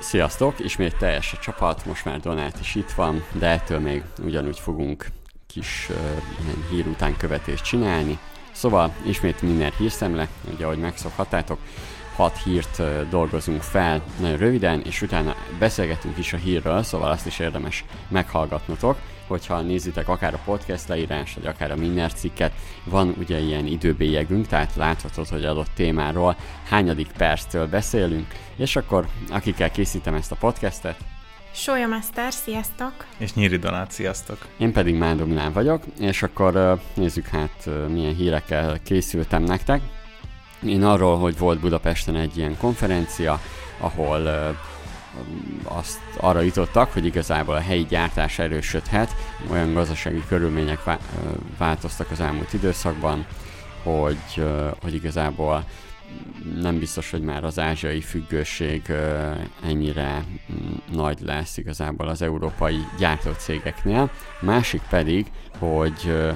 Sziasztok! Ismét teljes a csapat, most már Donát is itt van, de ettől még ugyanúgy fogunk kis uh, hír után követést csinálni. Szóval ismét minden hírszemle, ugye ahogy megszokhattátok, hat hírt uh, dolgozunk fel nagyon röviden, és utána beszélgetünk is a hírről, szóval azt is érdemes meghallgatnotok hogyha nézitek akár a podcast leírás, vagy akár a Minner cikket, van ugye ilyen időbélyegünk, tehát láthatod, hogy adott témáról hányadik perctől beszélünk, és akkor akikkel készítem ezt a podcastet, Sója Master, sziasztok! És Nyíri Donát, sziasztok! Én pedig Mándó Milán vagyok, és akkor nézzük hát milyen hírekkel készültem nektek. Én arról, hogy volt Budapesten egy ilyen konferencia, ahol azt arra jutottak, hogy igazából a helyi gyártás erősödhet, olyan gazdasági körülmények változtak az elmúlt időszakban, hogy, hogy igazából nem biztos, hogy már az ázsiai függőség ennyire mm, nagy lesz igazából az európai gyártócégeknél. Másik pedig, hogy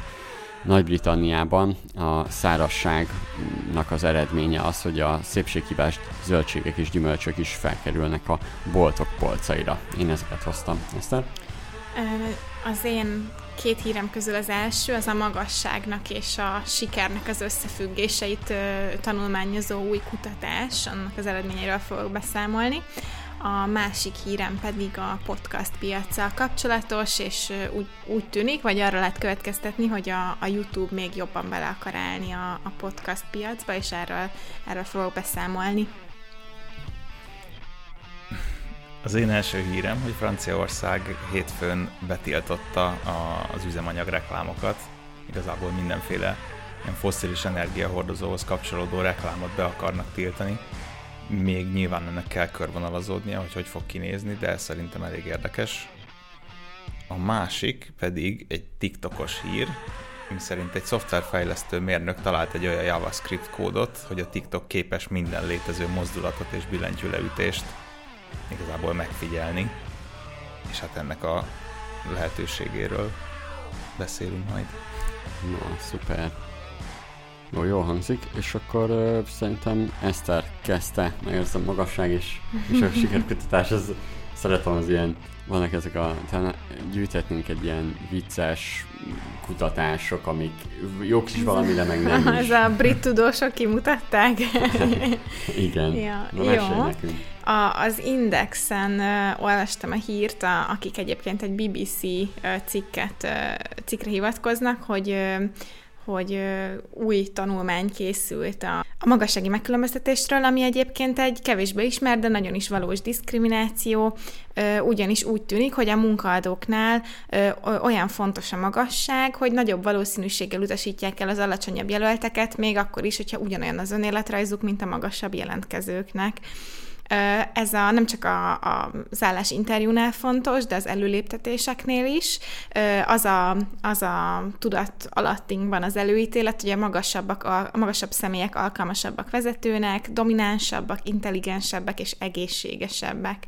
nagy-Britanniában a szárasságnak az eredménye az, hogy a szépséghibás zöldségek és gyümölcsök is felkerülnek a boltok polcaira. Én ezeket hoztam. Eszter? Az én két hírem közül az első, az a magasságnak és a sikernek az összefüggéseit tanulmányozó új kutatás, annak az eredményeiről fogok beszámolni a másik hírem pedig a podcast piacsal kapcsolatos, és úgy, úgy tűnik, vagy arra lehet következtetni, hogy a, a YouTube még jobban bele akar állni a, a podcast piacba, és erről, erről fogok beszámolni. Az én első hírem, hogy Franciaország hétfőn betiltotta a, az üzemanyag reklámokat, igazából mindenféle ilyen fosszilis energiahordozóhoz kapcsolódó reklámot be akarnak tiltani, még nyilván ennek kell körvonalazódnia, hogy hogy fog kinézni, de szerintem elég érdekes. A másik pedig egy TikTokos hír, mi szerint egy szoftverfejlesztő mérnök talált egy olyan JavaScript kódot, hogy a TikTok képes minden létező mozdulatot és billentyűleütést igazából megfigyelni, és hát ennek a lehetőségéről beszélünk majd. Na, szuper. Jó, jó hangzik, és akkor uh, szerintem Eszter kezdte, meg ez a magasság és, és a sikerkutatás, az szeretem az ilyen, vannak ezek a, talán gyűjthetnénk egy ilyen vicces kutatások, amik jók is valami, de meg nem is. Ez a brit tudósok kimutatták. Igen. Ja, Na, jó. Nekünk. A, az Indexen uh, olvastam a hírt, a, akik egyébként egy BBC uh, cikket, uh, cikkre hivatkoznak, hogy uh, hogy új tanulmány készült a, a magassági megkülönböztetésről, ami egyébként egy kevésbé ismert, de nagyon is valós diszkrimináció, ugyanis úgy tűnik, hogy a munkaadóknál olyan fontos a magasság, hogy nagyobb valószínűséggel utasítják el az alacsonyabb jelölteket, még akkor is, hogyha ugyanolyan az önéletrajzuk, mint a magasabb jelentkezőknek. Ez a, nem csak a, a, az állás interjúnál fontos, de az előléptetéseknél is. Az a, az a tudat alattinkban az előítélet, hogy a magasabbak, a magasabb személyek alkalmasabbak vezetőnek, dominánsabbak, intelligensebbek és egészségesebbek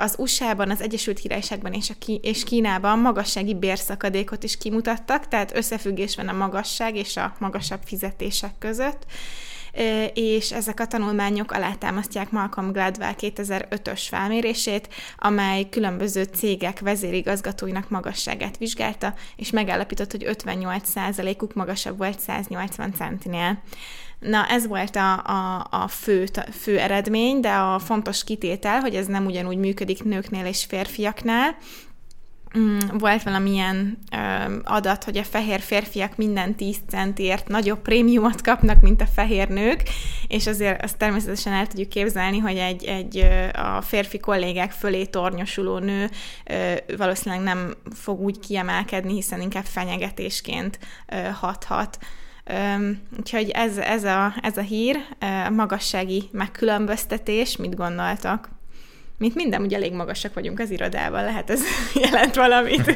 az USA-ban, az Egyesült Királyságban és, a Ki- és Kínában magassági bérszakadékot is kimutattak, tehát összefüggés van a magasság és a magasabb fizetések között és ezek a tanulmányok alátámasztják Malcolm Gladwell 2005-ös felmérését, amely különböző cégek vezérigazgatóinak magasságát vizsgálta, és megállapított, hogy 58%-uk magasabb volt 180 centinél. Na, ez volt a, a, a fő, fő eredmény, de a fontos kitétel, hogy ez nem ugyanúgy működik nőknél és férfiaknál, Mm, volt valamilyen ö, adat, hogy a fehér férfiak minden 10 centért nagyobb prémiumot kapnak, mint a fehér nők, és azért azt természetesen el tudjuk képzelni, hogy egy, egy a férfi kollégák fölé tornyosuló nő ö, valószínűleg nem fog úgy kiemelkedni, hiszen inkább fenyegetésként ö, hathat. Úgyhogy ez, ez, a, ez a hír, uh, magassági megkülönböztetés, mit gondoltak? Mint minden, ugye elég magasak vagyunk az irodában, lehet ez jelent valamit.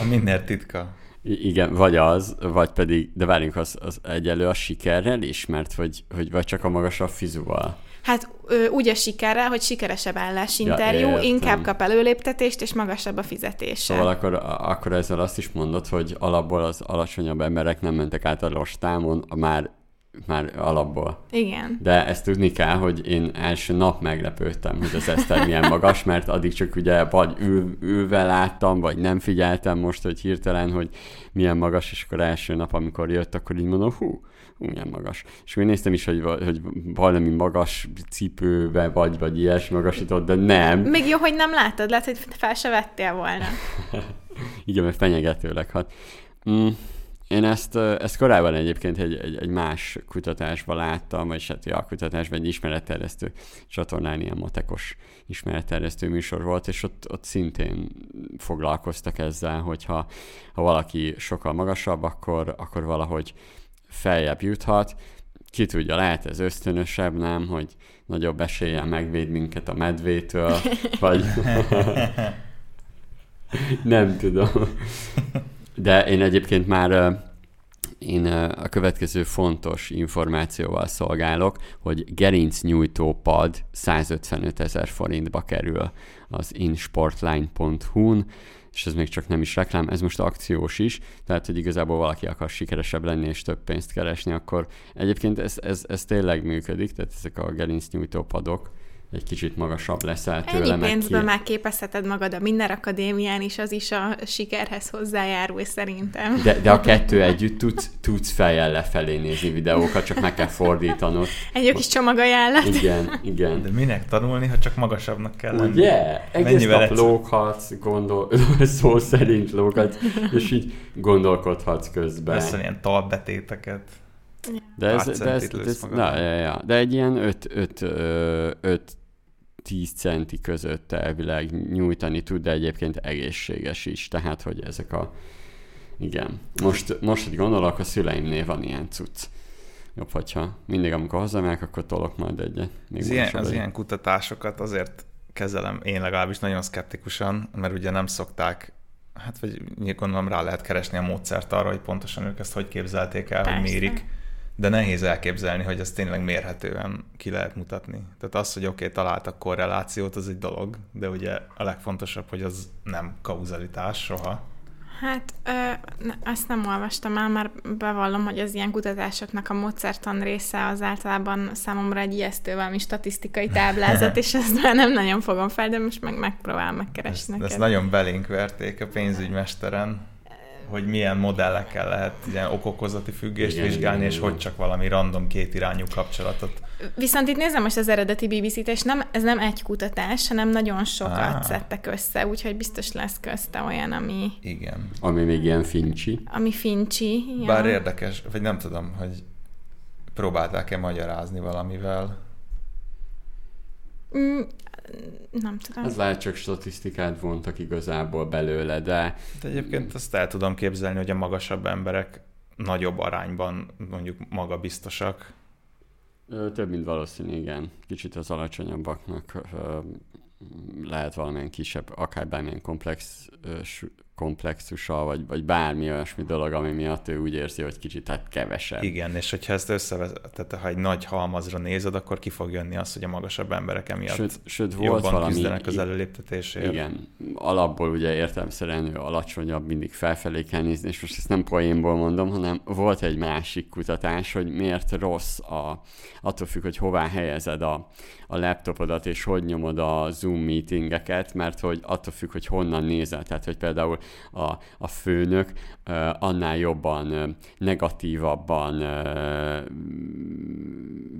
a minden titka. I- igen, vagy az, vagy pedig, de várjunk, az, az egyelő a sikerrel is, mert hogy, hogy vagy csak a magasabb fizuval. Hát ö, úgy a sikerrel, hogy sikeresebb állásinterjú, ja, inkább kap előléptetést, és magasabb a fizetése. Szóval akkor, akkor ezzel azt is mondod, hogy alapból az alacsonyabb emberek nem mentek át a rostámon, már már alapból. Igen. De ezt tudni kell, hogy én első nap meglepődtem, hogy az Eszter milyen magas, mert addig csak ugye vagy ül, ülve láttam, vagy nem figyeltem most, hogy hirtelen, hogy milyen magas, és akkor első nap, amikor jött, akkor így mondom, hú, hú milyen magas. És akkor néztem is, hogy, hogy valami magas cipőbe vagy, vagy ilyes magasított, de nem. Még jó, hogy nem láttad, lehet, hogy fel se vettél volna. Igen, mert fenyegetőleg hat. Mm, én ezt, ezt korábban egyébként egy, egy, egy más kutatásban láttam, vagy hát ja, a kutatásban egy ismeretterjesztő csatornán ilyen matekos ismeretterjesztő műsor volt, és ott, ott szintén foglalkoztak ezzel, hogyha ha valaki sokkal magasabb, akkor, akkor valahogy feljebb juthat. Ki tudja, lehet ez ösztönösebb, nem, hogy nagyobb eséllyel megvéd minket a medvétől, vagy nem tudom. De én egyébként már én a következő fontos információval szolgálok, hogy gerincnyújtó pad 155 ezer forintba kerül az insportline.hu-n, és ez még csak nem is reklám, ez most akciós is, tehát hogy igazából valaki akar sikeresebb lenni és több pénzt keresni, akkor egyébként ez, ez, ez tényleg működik, tehát ezek a gerincnyújtó padok, egy kicsit magasabb leszel tőle. Ennyi pénzből ki... megképezheted magad a Minden Akadémián is, az is a sikerhez hozzájárul szerintem. De, de a kettő együtt tudsz, tudsz fejjel lefelé nézni videókat, csak meg kell fordítanod. Egy jó kis csomagajánlat. Igen, igen. De minek tanulni, ha csak magasabbnak kell lenni? Ugye? Egész Mennyivel nap lóghatsz, gondol, szó szerint lóghatsz, és így gondolkodhatsz közben. Lesz ilyen talbetéteket. De ez, de ez, de ez na, ja, ja. de egy ilyen 5, 5, 5 10 centi között elvileg nyújtani tud, de egyébként egészséges is, tehát hogy ezek a... Igen. Most, most hogy gondolok, a szüleimnél van ilyen cucc. Jobb, hogyha mindig, amikor hazamegyek, akkor tolok majd egyet. Még az, ilyen, az ilyen kutatásokat azért kezelem én legalábbis nagyon szkeptikusan, mert ugye nem szokták hát vagy gondolom rá lehet keresni a módszert arra, hogy pontosan ők ezt hogy képzelték el, Persze. hogy mérik de nehéz elképzelni, hogy ezt tényleg mérhetően ki lehet mutatni. Tehát az, hogy oké, okay, találtak korrelációt, az egy dolog, de ugye a legfontosabb, hogy az nem kauzalitás soha. Hát ö, azt nem olvastam el, mert bevallom, hogy az ilyen kutatásoknak a módszertan része az általában számomra egy ijesztő valami statisztikai táblázat, és ezt már nem nagyon fogom fel, de most meg megpróbálom megkeresni ezt. Ezt nagyon belénk verték a pénzügymesteren hogy milyen modellekkel lehet ilyen okokozati függést igen, vizsgálni, igen, és igen. hogy csak valami random kétirányú kapcsolatot. Viszont itt nézem most az eredeti BBC-t, és nem, ez nem egy kutatás, hanem nagyon sokat ah. szedtek össze, úgyhogy biztos lesz közte olyan, ami... Igen. Ami még ilyen fincsi. Ami fincsi, ja. Bár érdekes, vagy nem tudom, hogy próbálták-e magyarázni valamivel. Nem tudom. Ez lehet csak statisztikát vontak igazából belőle, de... De egyébként azt el tudom képzelni, hogy a magasabb emberek nagyobb arányban mondjuk magabiztosak. Több, mint valószínű, igen. Kicsit az alacsonyabbaknak lehet valamilyen kisebb, akár bármilyen komplex komplexusa, vagy, vagy bármi olyasmi dolog, ami miatt ő úgy érzi, hogy kicsit hát kevesebb. Igen, és hogyha ezt összevezet, ha egy nagy halmazra nézed, akkor ki fog jönni az, hogy a magasabb emberek emiatt sőt, sőt, volt jobban valami, küzdenek az előléptetésért. Igen, alapból ugye értelmszerűen ő alacsonyabb, mindig felfelé kell nézni, és most ezt nem poénból mondom, hanem volt egy másik kutatás, hogy miért rossz a, attól függ, hogy hová helyezed a, a laptopodat, és hogy nyomod a Zoom meetingeket, mert hogy attól függ, hogy honnan nézel. Tehát, hogy például a, a főnök annál jobban, negatívabban uh,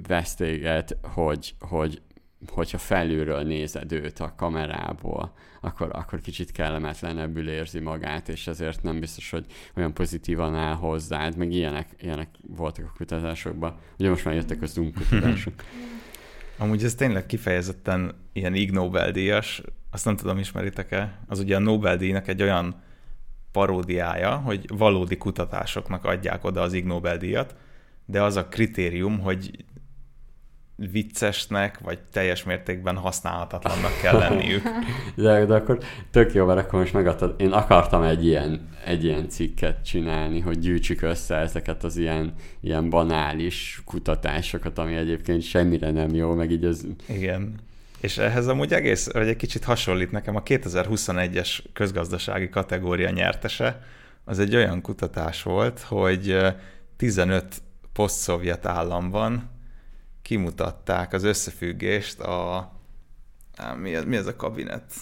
vesztéget, hogy, hogy hogyha felülről nézed őt a kamerából, akkor, akkor kicsit kellemetlenebbül érzi magát, és ezért nem biztos, hogy olyan pozitívan áll hozzád, meg ilyenek, ilyenek voltak a kutatásokban. Ugye most már jöttek a Zoom kutatások. Amúgy ez tényleg kifejezetten ilyen Ig Nobel-díjas, azt nem tudom, ismeritek-e? Az ugye a Nobel-díjnak egy olyan paródiája, hogy valódi kutatásoknak adják oda az Ig Nobel-díjat, de az a kritérium, hogy viccesnek, vagy teljes mértékben használhatatlannak kell lenniük. de, de akkor tök jó, mert akkor most megadtad. Én akartam egy ilyen, egy ilyen cikket csinálni, hogy gyűjtsük össze ezeket az ilyen, ilyen banális kutatásokat, ami egyébként semmire nem jó, meg így az... Igen. És ehhez amúgy egész, vagy egy kicsit hasonlít nekem a 2021-es közgazdasági kategória nyertese, az egy olyan kutatás volt, hogy 15 poszt-szovjet államban kimutatták az összefüggést a... Mi ez, mi ez a kabinet?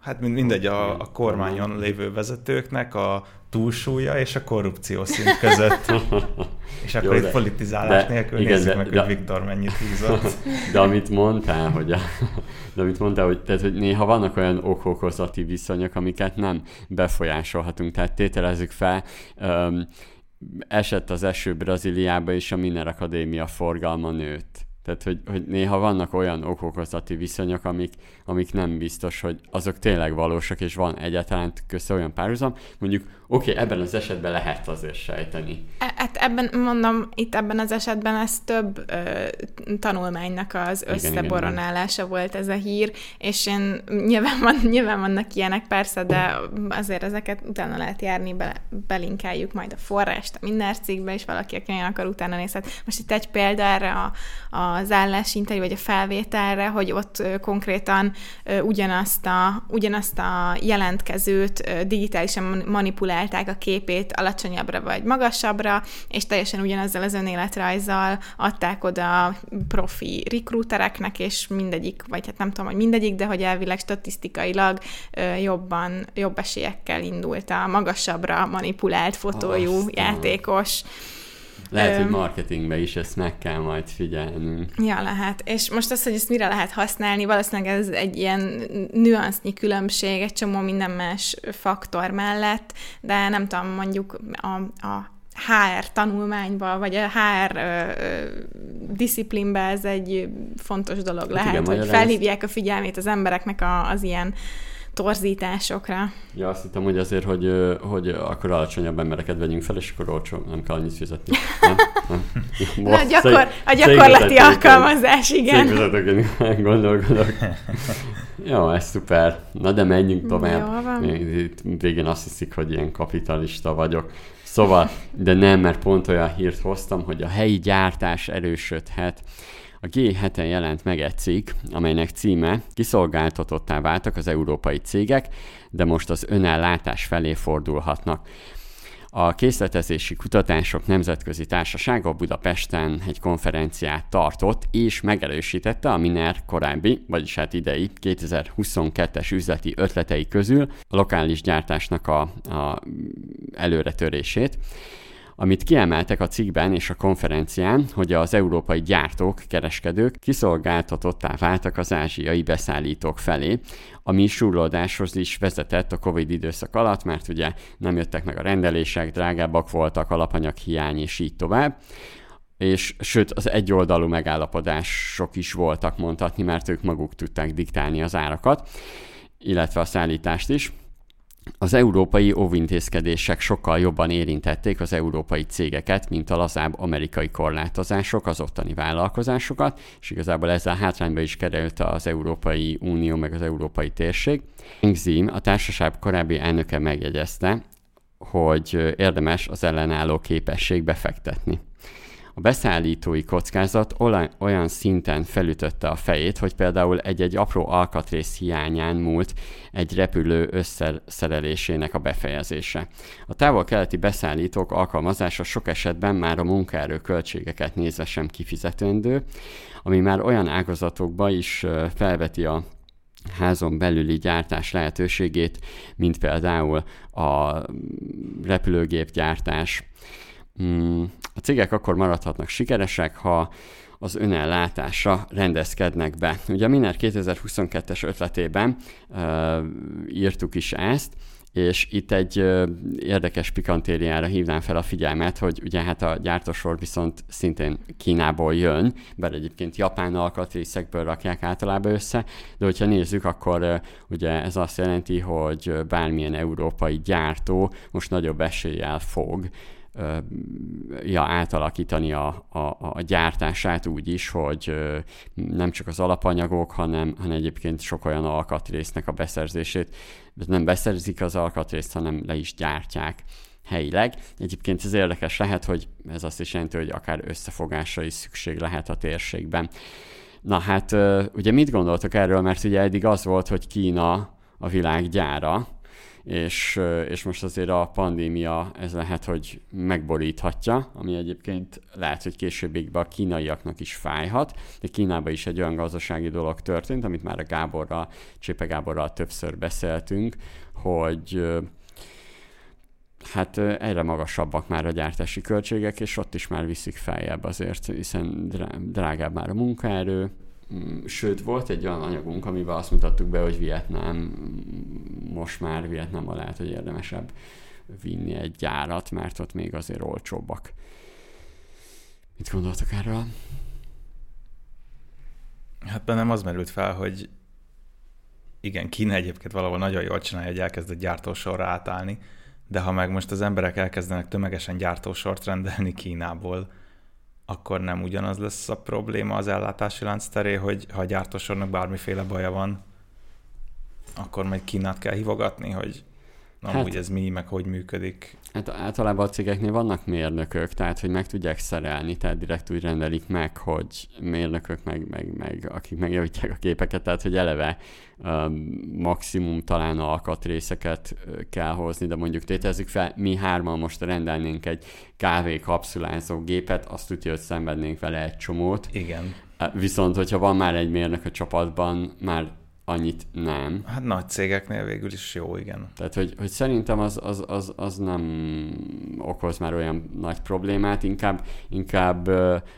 Hát mindegy, a, a kormányon lévő vezetőknek a túlsúlya és a korrupció szint között. és akkor Jó, itt politizálás de, nélkül igen, nézzük de, meg, de, hogy Viktor mennyit húzott. De amit mondtál, hogy, a, de amit mondtál, hogy, tehát, hogy néha vannak olyan okokozati viszonyok, amiket nem befolyásolhatunk. Tehát tételezzük fel, um, esett az eső Brazíliába, és a Miner Akadémia forgalma nőtt. Tehát, hogy, hogy néha vannak olyan okokozati viszonyok, amik, amik nem biztos, hogy azok tényleg valósak, és van egyáltalán köze olyan párhuzam. Mondjuk Oké, okay, ebben az esetben lehet azért sejteni. E, hát ebben, mondom, itt ebben az esetben ez több ö, tanulmánynak az összeboronálása igen, volt ez a hír, és én nyilván, van, nyilván vannak ilyenek persze, de azért ezeket utána lehet járni, be, belinkeljük majd a forrást a minden cikkbe, és valaki, aki olyan akar, utána nézhet. Most itt egy példa erre a, az állásinterjú, vagy a felvételre, hogy ott ö, konkrétan ö, ugyanazt, a, ugyanazt a jelentkezőt ö, digitálisan manipulálják emelták a képét alacsonyabbra vagy magasabbra, és teljesen ugyanezzel az önéletrajzzal adták oda profi rekrútereknek, és mindegyik, vagy hát nem tudom, hogy mindegyik, de hogy elvileg statisztikailag jobban, jobb esélyekkel indult a magasabbra manipulált fotójú Aztán. játékos. Lehet, hogy marketingbe is ezt meg kell majd figyelnünk. Ja, lehet. És most az, hogy ezt mire lehet használni, valószínűleg ez egy ilyen nüansznyi különbség egy csomó minden más faktor mellett, de nem tudom, mondjuk a, a HR tanulmányba, vagy a HR ö, ö, disziplinbe ez egy fontos dolog hát lehet, igen, hogy felhívják a figyelmét az embereknek a, az ilyen torzításokra. Ja, azt hittem, hogy azért, hogy, hogy akkor alacsonyabb embereket vegyünk fel, és akkor olcsó, nem kell annyit fizetni. Nem? Nem? Na, a, gyakor, a gyakorlati alkalmazás, igen. Székvezetőként gondolkodok. Jó, ez szuper. Na de menjünk tovább. Itt végén azt hiszik, hogy ilyen kapitalista vagyok. Szóval, de nem, mert pont olyan hírt hoztam, hogy a helyi gyártás erősödhet. A G7-en jelent meg egy cikk, amelynek címe Kiszolgáltatottá váltak az európai cégek, de most az önellátás felé fordulhatnak. A készletezési kutatások nemzetközi társasága Budapesten egy konferenciát tartott, és megerősítette a Miner korábbi, vagyis hát idei 2022-es üzleti ötletei közül a lokális gyártásnak a, a előretörését amit kiemeltek a cikkben és a konferencián, hogy az európai gyártók, kereskedők kiszolgáltatottá váltak az ázsiai beszállítók felé, ami surlódáshoz is vezetett a Covid időszak alatt, mert ugye nem jöttek meg a rendelések, drágábbak voltak, alapanyag hiány és így tovább és sőt az egyoldalú megállapodások is voltak mondhatni, mert ők maguk tudták diktálni az árakat, illetve a szállítást is. Az európai óvintézkedések sokkal jobban érintették az európai cégeket, mint a lazább amerikai korlátozások az ottani vállalkozásokat, és igazából ezzel hátrányba is került az Európai Unió meg az európai térség. Zim, a társaság korábbi elnöke megjegyezte, hogy érdemes az ellenálló képesség befektetni. A beszállítói kockázat olyan szinten felütötte a fejét, hogy például egy-egy apró alkatrész hiányán múlt egy repülő összeszerelésének a befejezése. A távol-keleti beszállítók alkalmazása sok esetben már a munkaerő költségeket nézve sem kifizetendő, ami már olyan ágazatokba is felveti a házon belüli gyártás lehetőségét, mint például a repülőgépgyártás, a cégek akkor maradhatnak sikeresek, ha az önellátásra rendezkednek be. Ugye a Miner 2022-es ötletében uh, írtuk is ezt, és itt egy uh, érdekes pikantériára hívnám fel a figyelmet, hogy ugye hát a gyártósor viszont szintén Kínából jön, bár egyébként japán alkatrészekből rakják általában össze, de hogyha nézzük, akkor uh, ugye ez azt jelenti, hogy bármilyen európai gyártó most nagyobb eséllyel fog ja, átalakítani a, a, a gyártását úgy is, hogy nem csak az alapanyagok, hanem, hanem egyébként sok olyan alkatrésznek a beszerzését, nem beszerzik az alkatrészt, hanem le is gyártják helyileg. Egyébként ez érdekes lehet, hogy ez azt is jelenti, hogy akár összefogásra is szükség lehet a térségben. Na hát, ugye mit gondoltok erről, mert ugye eddig az volt, hogy Kína a világ gyára, és, és most azért a pandémia ez lehet, hogy megboríthatja, ami egyébként lehet, hogy későbbig a kínaiaknak is fájhat, de Kínában is egy olyan gazdasági dolog történt, amit már a Gáborral, Csépe Gáborral többször beszéltünk, hogy hát egyre magasabbak már a gyártási költségek, és ott is már viszik feljebb azért, hiszen drágább már a munkaerő, Sőt, volt egy olyan anyagunk, amiben azt mutattuk be, hogy Vietnám, mm, most már Vietnámban lehet, hogy érdemesebb vinni egy gyárat, mert ott még azért olcsóbbak. Mit gondoltok erről? Hát bennem az merült fel, hogy igen, Kína egyébként valahol nagyon jól csinálja, hogy elkezd a gyártósorra átállni, de ha meg most az emberek elkezdenek tömegesen gyártósort rendelni Kínából, akkor nem ugyanaz lesz a probléma az ellátási lánc teré, hogy ha a gyártósornak bármiféle baja van, akkor majd Kínát kell hívogatni, hogy Hát, úgy ez mi, meg hogy működik. Hát általában a cégeknél vannak mérnökök, tehát hogy meg tudják szerelni, tehát direkt úgy rendelik meg, hogy mérnökök meg, meg, meg akik megjavítják a képeket, tehát hogy eleve um, maximum talán alkatrészeket kell hozni, de mondjuk tétezzük fel, mi hárman most rendelnénk egy kávé kapszulázó gépet, azt tudja, hogy szenvednénk vele egy csomót. Igen. Viszont, hogyha van már egy mérnök a csapatban, már annyit nem. Hát nagy cégeknél végül is jó, igen. Tehát, hogy, hogy szerintem az, az, az, az nem okoz már olyan nagy problémát, inkább, inkább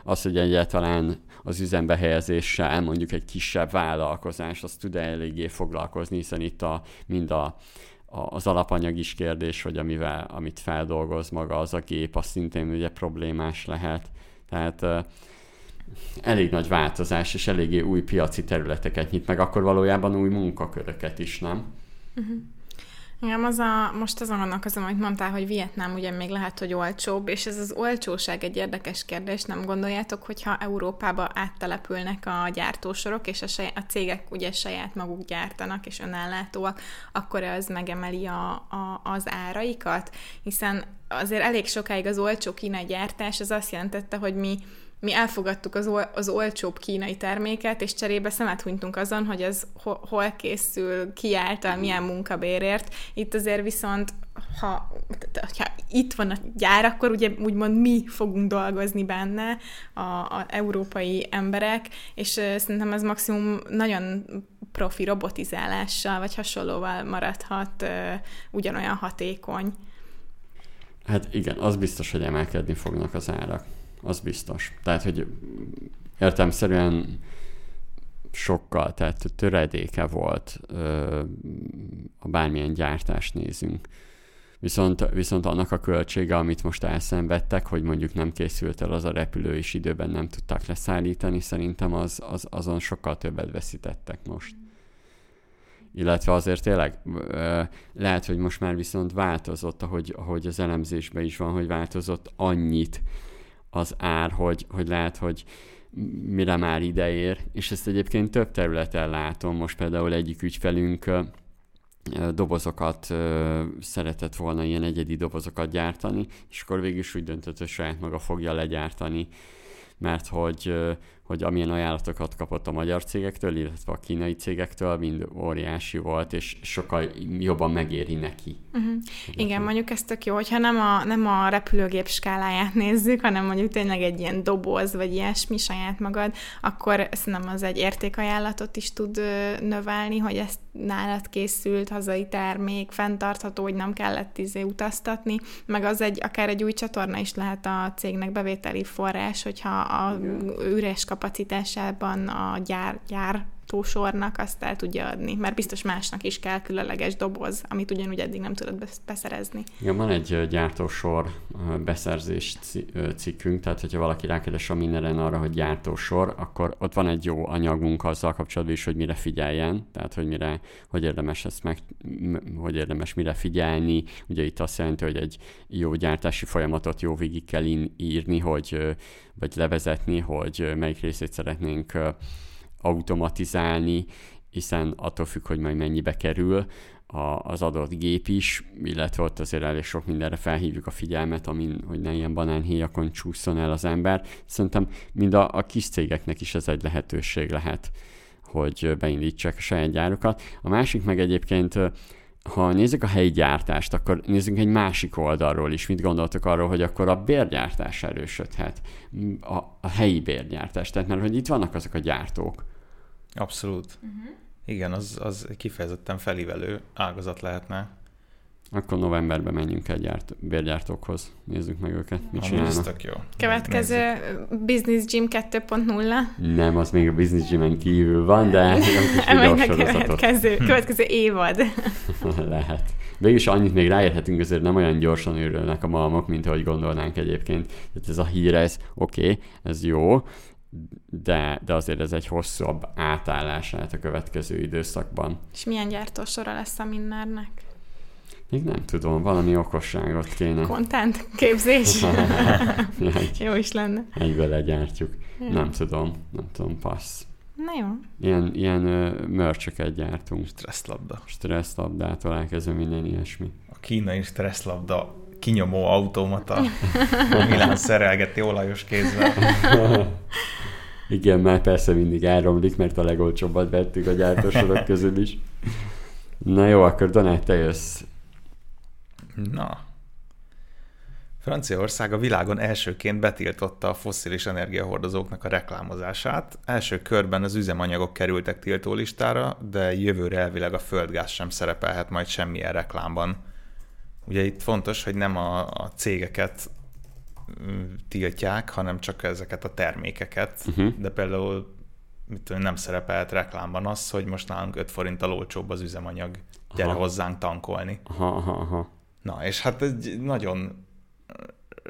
az, hogy egyáltalán az üzembe helyezéssel mondjuk egy kisebb vállalkozás, az tud eléggé foglalkozni, hiszen itt a, mind a, a, az alapanyag is kérdés, hogy amivel, amit feldolgoz maga az a gép, az szintén ugye problémás lehet. Tehát elég nagy változás, és eléggé új piaci területeket nyit meg, akkor valójában új munkaköröket is, nem? Uh-huh. Igen, az a, most azon gondolkozom, amit mondtál, hogy Vietnám ugye még lehet, hogy olcsóbb, és ez az olcsóság egy érdekes kérdés, nem gondoljátok, hogyha Európába áttelepülnek a gyártósorok, és a, saj, a cégek ugye saját maguk gyártanak, és önellátóak, akkor az megemeli a, a, az áraikat? Hiszen azért elég sokáig az olcsó kínai gyártás, az azt jelentette, hogy mi mi elfogadtuk az, ol, az olcsóbb kínai terméket, és cserébe szemet hunytunk azon, hogy ez ho, hol készül, ki által, milyen munkabérért. Itt azért viszont, ha, ha itt van a gyár, akkor ugye úgymond mi fogunk dolgozni benne, a, a európai emberek, és szerintem ez maximum nagyon profi robotizálással, vagy hasonlóval maradhat uh, ugyanolyan hatékony. Hát igen, az biztos, hogy emelkedni fognak az árak az biztos. Tehát, hogy értelmszerűen sokkal, tehát töredéke volt a bármilyen gyártást nézünk. Viszont, viszont annak a költsége, amit most elszenvedtek, hogy mondjuk nem készült el az a repülő, és időben nem tudták leszállítani, szerintem az, az, azon sokkal többet veszítettek most. Illetve azért tényleg lehet, hogy most már viszont változott, ahogy, ahogy az elemzésben is van, hogy változott annyit, az ár, hogy, hogy lehet, hogy mire már ideér, és ezt egyébként több területen látom. Most például egyik ügyfelünk dobozokat szeretett volna ilyen egyedi dobozokat gyártani, és akkor végül is úgy döntött, hogy saját maga fogja legyártani, mert hogy hogy amilyen ajánlatokat kapott a magyar cégektől, illetve a kínai cégektől, mind óriási volt, és sokkal jobban megéri neki. Uh-huh. Igen, mondjuk ez tök jó, hogyha nem a, nem a repülőgép skáláját nézzük, hanem mondjuk tényleg egy ilyen doboz, vagy ilyesmi saját magad, akkor szerintem az egy értékajánlatot is tud növelni, hogy ezt nálad készült hazai termék, fenntartható, hogy nem kellett izé utaztatni, meg az egy, akár egy új csatorna is lehet a cégnek bevételi forrás, hogyha a üres kapacitásában a gyár, gyár tósornak azt el tudja adni, mert biztos másnak is kell különleges doboz, amit ugyanúgy eddig nem tudod beszerezni. Igen, van egy gyártósor beszerzés cikkünk, tehát hogyha valaki rákeres a mindenen arra, hogy gyártósor, akkor ott van egy jó anyagunk azzal kapcsolatban is, hogy mire figyeljen, tehát hogy mire, hogy érdemes ezt meg, hogy érdemes mire figyelni. Ugye itt azt jelenti, hogy egy jó gyártási folyamatot jó végig kell írni, hogy vagy levezetni, hogy melyik részét szeretnénk automatizálni, hiszen attól függ, hogy majd mennyibe kerül a, az adott gép is, illetve ott azért elég sok mindenre felhívjuk a figyelmet, amin, hogy ne ilyen banánhéjakon csúszson el az ember. Szerintem mind a, a kis cégeknek is ez egy lehetőség lehet, hogy beindítsák a saját gyárukat. A másik meg egyébként ha nézzük a helyi gyártást, akkor nézzünk egy másik oldalról is. Mit gondoltok arról, hogy akkor a bérgyártás erősödhet? A, a helyi bérgyártás. Tehát mert hogy itt vannak azok a gyártók. Abszolút. Uh-huh. Igen, az, az kifejezetten felívelő ágazat lehetne. Akkor novemberben menjünk egy gyárt, bérgyártókhoz. Nézzük meg őket, mit Ami csinálnak. tök jó. Következő Business Gym 2.0. Nem, az még a Business Gym-en kívül van, de nem kis következő, következő évad. lehet. Végülis annyit még ráérhetünk, azért nem olyan gyorsan őrülnek a malmok, mint ahogy gondolnánk egyébként. Tehát ez a hír, ez oké, okay, ez jó, de, de azért ez egy hosszabb átállás lehet a következő időszakban. És milyen gyártósora lesz a Minnernek? Még nem tudom, valami okosságot kéne. Content? Képzés? egy, jó is lenne. egyből legyártjuk. Jó. Nem tudom, nem tudom, passz. Na jó. Ilyen, ilyen mörcsöket gyártunk. Stresszlabda. Stresszlabdától elkezdve minden ilyesmi. A kínai stresszlabda kinyomó automata. Milán szerelgeti olajos kézzel. Igen, már persze mindig elromlik, mert a legolcsóbbat vettük a gyártósorok közül is. Na jó, akkor Donát, te jössz. Na. Franciaország a világon elsőként betiltotta a fosszilis energiahordozóknak a reklámozását. Első körben az üzemanyagok kerültek tiltó listára, de jövőre elvileg a földgáz sem szerepelhet majd semmilyen reklámban. Ugye itt fontos, hogy nem a, a cégeket mm, tiltják, hanem csak ezeket a termékeket, Uh-huh. de például mit tudom, nem szerepelhet reklámban az, hogy most nálunk 5 forinttal olcsóbb az üzemanyag, gyere Aha. hozzánk tankolni. Aha, aha, aha. Na, és hát egy nagyon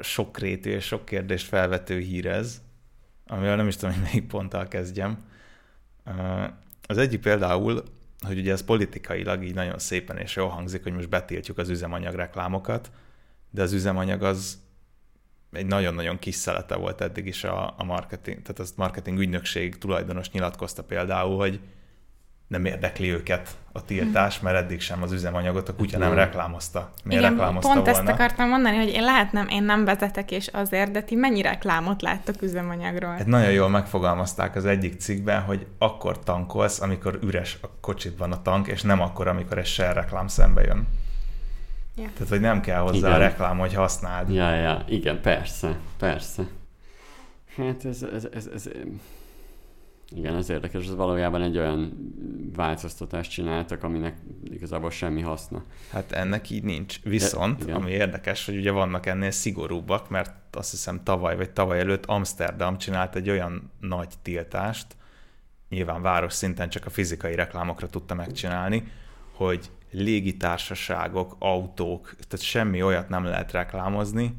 sokrétű és sok kérdést felvető hír ez, amivel nem is tudom, hogy melyik ponttal kezdjem. Az egyik például, hogy ugye ez politikailag így nagyon szépen és jól hangzik, hogy most betiltjuk az üzemanyag reklámokat, de az üzemanyag az egy nagyon-nagyon kis szelete volt eddig is a, a marketing, tehát az marketing ügynökség tulajdonos nyilatkozta például, hogy nem érdekli őket a tiltás, mert eddig sem az üzemanyagot a kutya nem Mhm. reklámozta. Miért Igen, reklámozta pont volna? ezt akartam mondani, hogy én lehet nem, én nem vezetek, és azért, de ti mennyi reklámot láttok üzemanyagról? Hát nagyon jól megfogalmazták az egyik cikkben, hogy akkor tankolsz, amikor üres a kocsidban a tank, és nem akkor, amikor egy share reklám szembe jön. Ja. Tehát, hogy nem kell hozzá Igen. a reklám, hogy használd. Ja, ja, igen, persze, persze. Hát ez, ez, ez, ez igen, ez érdekes, ez valójában egy olyan változtatást csináltak, aminek igazából semmi haszna. Hát ennek így nincs. Viszont, igen. ami érdekes, hogy ugye vannak ennél szigorúbbak, mert azt hiszem tavaly vagy tavaly előtt Amsterdam csinált egy olyan nagy tiltást, nyilván város szinten csak a fizikai reklámokra tudta megcsinálni, hogy légitársaságok, autók, tehát semmi olyat nem lehet reklámozni,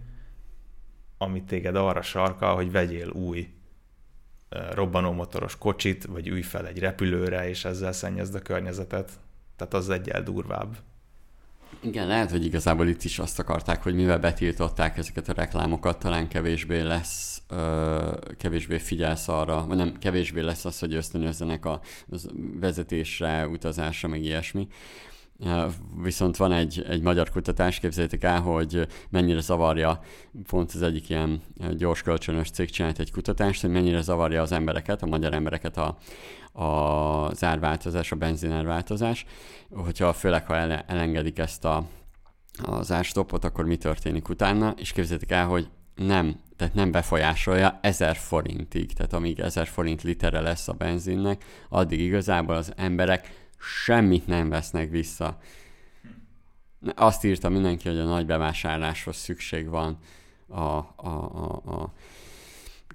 ami téged arra sarkal, hogy vegyél új robbanómotoros kocsit, vagy ülj fel egy repülőre, és ezzel szennyezd a környezetet. Tehát az egyel durvább. Igen, lehet, hogy igazából itt is azt akarták, hogy mivel betiltották ezeket a reklámokat, talán kevésbé lesz, ö, kevésbé figyelsz arra, vagy nem, kevésbé lesz az, hogy ösztönözzenek a az vezetésre, utazásra, meg ilyesmi. Viszont van egy, egy magyar kutatás, képzeljétek el, hogy mennyire zavarja, pont az egyik ilyen gyors kölcsönös cég csinált egy kutatást, hogy mennyire zavarja az embereket, a magyar embereket a, az árváltozás, a benzinárváltozás, hogyha főleg, ha ele, elengedik ezt a, az árstopot, akkor mi történik utána, és képzeljétek el, hogy nem, tehát nem befolyásolja 1000 forintig, tehát amíg 1000 forint litere lesz a benzinnek, addig igazából az emberek semmit nem vesznek vissza. Azt írta mindenki, hogy a nagy bevásárláshoz szükség van a, a, a, a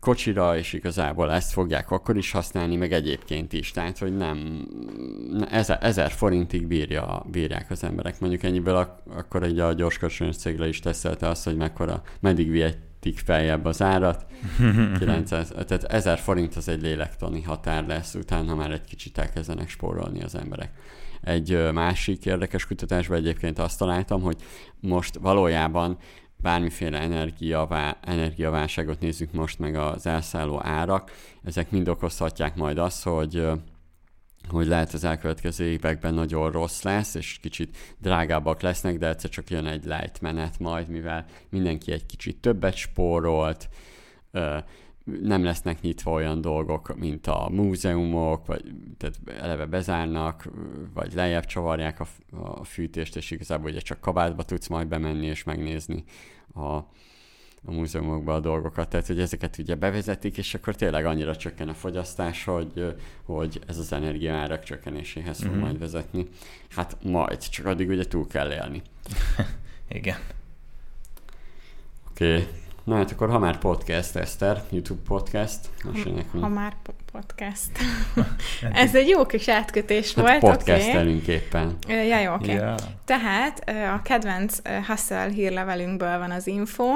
kocsira, és igazából ezt fogják akkor is használni, meg egyébként is. Tehát, hogy nem, ezer, ezer forintig bírja, bírják az emberek. Mondjuk ennyiből ak- akkor egy a gyors kölcsönös cégre is teszelte azt, hogy mekkora, meddig vihetik feljebb az árat. 900, tehát 1000 forint az egy lélektani határ lesz, utána már egy kicsit elkezdenek spórolni az emberek. Egy másik érdekes kutatásban egyébként azt találtam, hogy most valójában bármiféle energiavá, energiaválságot nézzük most meg az elszálló árak, ezek mind okozhatják majd azt, hogy hogy lehet az elkövetkező években nagyon rossz lesz, és kicsit drágábbak lesznek, de egyszer csak jön egy light menet majd, mivel mindenki egy kicsit többet spórolt, nem lesznek nyitva olyan dolgok, mint a múzeumok, vagy tehát eleve bezárnak, vagy lejjebb csavarják a, a fűtést, és igazából ugye csak kabátba tudsz majd bemenni és megnézni a, a múzeumokba a dolgokat, tehát hogy ezeket ugye bevezetik, és akkor tényleg annyira csökken a fogyasztás, hogy, hogy ez az energiaárak csökkenéséhez fog mm-hmm. majd vezetni. Hát majd, csak addig ugye túl kell élni. Igen. Oké. Okay. Na hát akkor ha már podcast, Eszter, YouTube podcast. Ha, ha már podcast. Ez egy jó kis átkötés hát volt. Podcastelünk okay. éppen. Ja, jó, oké. Okay. Yeah. Tehát a kedvenc Hustle hírlevelünkből van az info,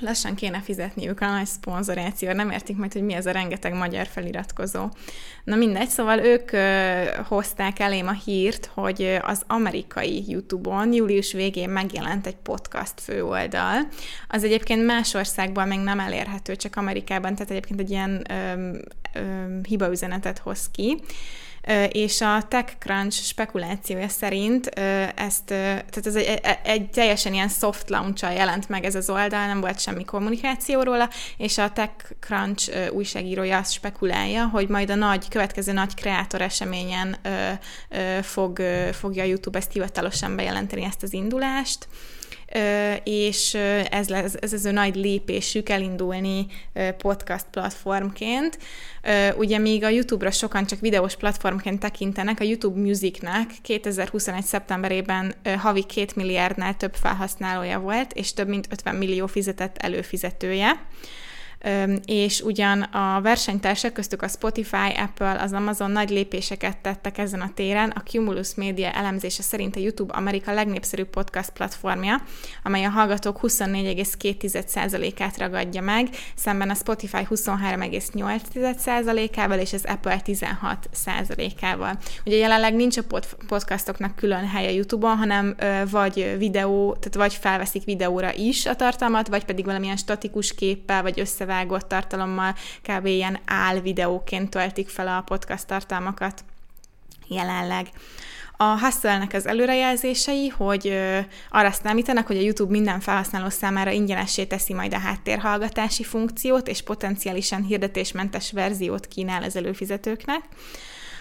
lassan kéne fizetniük a nagy szponzoráció, nem értik majd, hogy mi ez a rengeteg magyar feliratkozó. Na mindegy, szóval ők ö, hozták elém a hírt, hogy az amerikai YouTube-on július végén megjelent egy podcast főoldal. Az egyébként más országban még nem elérhető, csak Amerikában, tehát egyébként egy ilyen ö, ö, hibaüzenetet hoz ki és a TechCrunch spekulációja szerint ezt, tehát ez egy, e, e, egy teljesen ilyen soft launch jelent meg ez az oldal, nem volt semmi kommunikáció róla, és a TechCrunch újságírója azt spekulálja, hogy majd a nagy, következő nagy kreátor eseményen fog, fogja YouTube ezt hivatalosan bejelenteni ezt az indulást és ez, lesz, ez az ő nagy lépésük elindulni podcast platformként. Ugye még a YouTube-ra sokan csak videós platformként tekintenek, a YouTube Musicnek 2021. szeptemberében havi 2 milliárdnál több felhasználója volt, és több mint 50 millió fizetett előfizetője és ugyan a versenytársak köztük a Spotify, Apple, az Amazon nagy lépéseket tettek ezen a téren, a Cumulus Media elemzése szerint a YouTube Amerika legnépszerűbb podcast platformja, amely a hallgatók 24,2%-át ragadja meg, szemben a Spotify 23,8%-ával és az Apple 16%-ával. Ugye jelenleg nincs a pod- podcastoknak külön helye YouTube-on, hanem vagy videó, tehát vagy felveszik videóra is a tartalmat, vagy pedig valamilyen statikus képpel, vagy összevágásával vágott tartalommal kb. ilyen áll videóként töltik fel a podcast tartalmakat jelenleg. A Hustle-nek az előrejelzései, hogy ö, arra számítanak, hogy a YouTube minden felhasználó számára ingyenessé teszi majd a háttérhallgatási funkciót, és potenciálisan hirdetésmentes verziót kínál az előfizetőknek.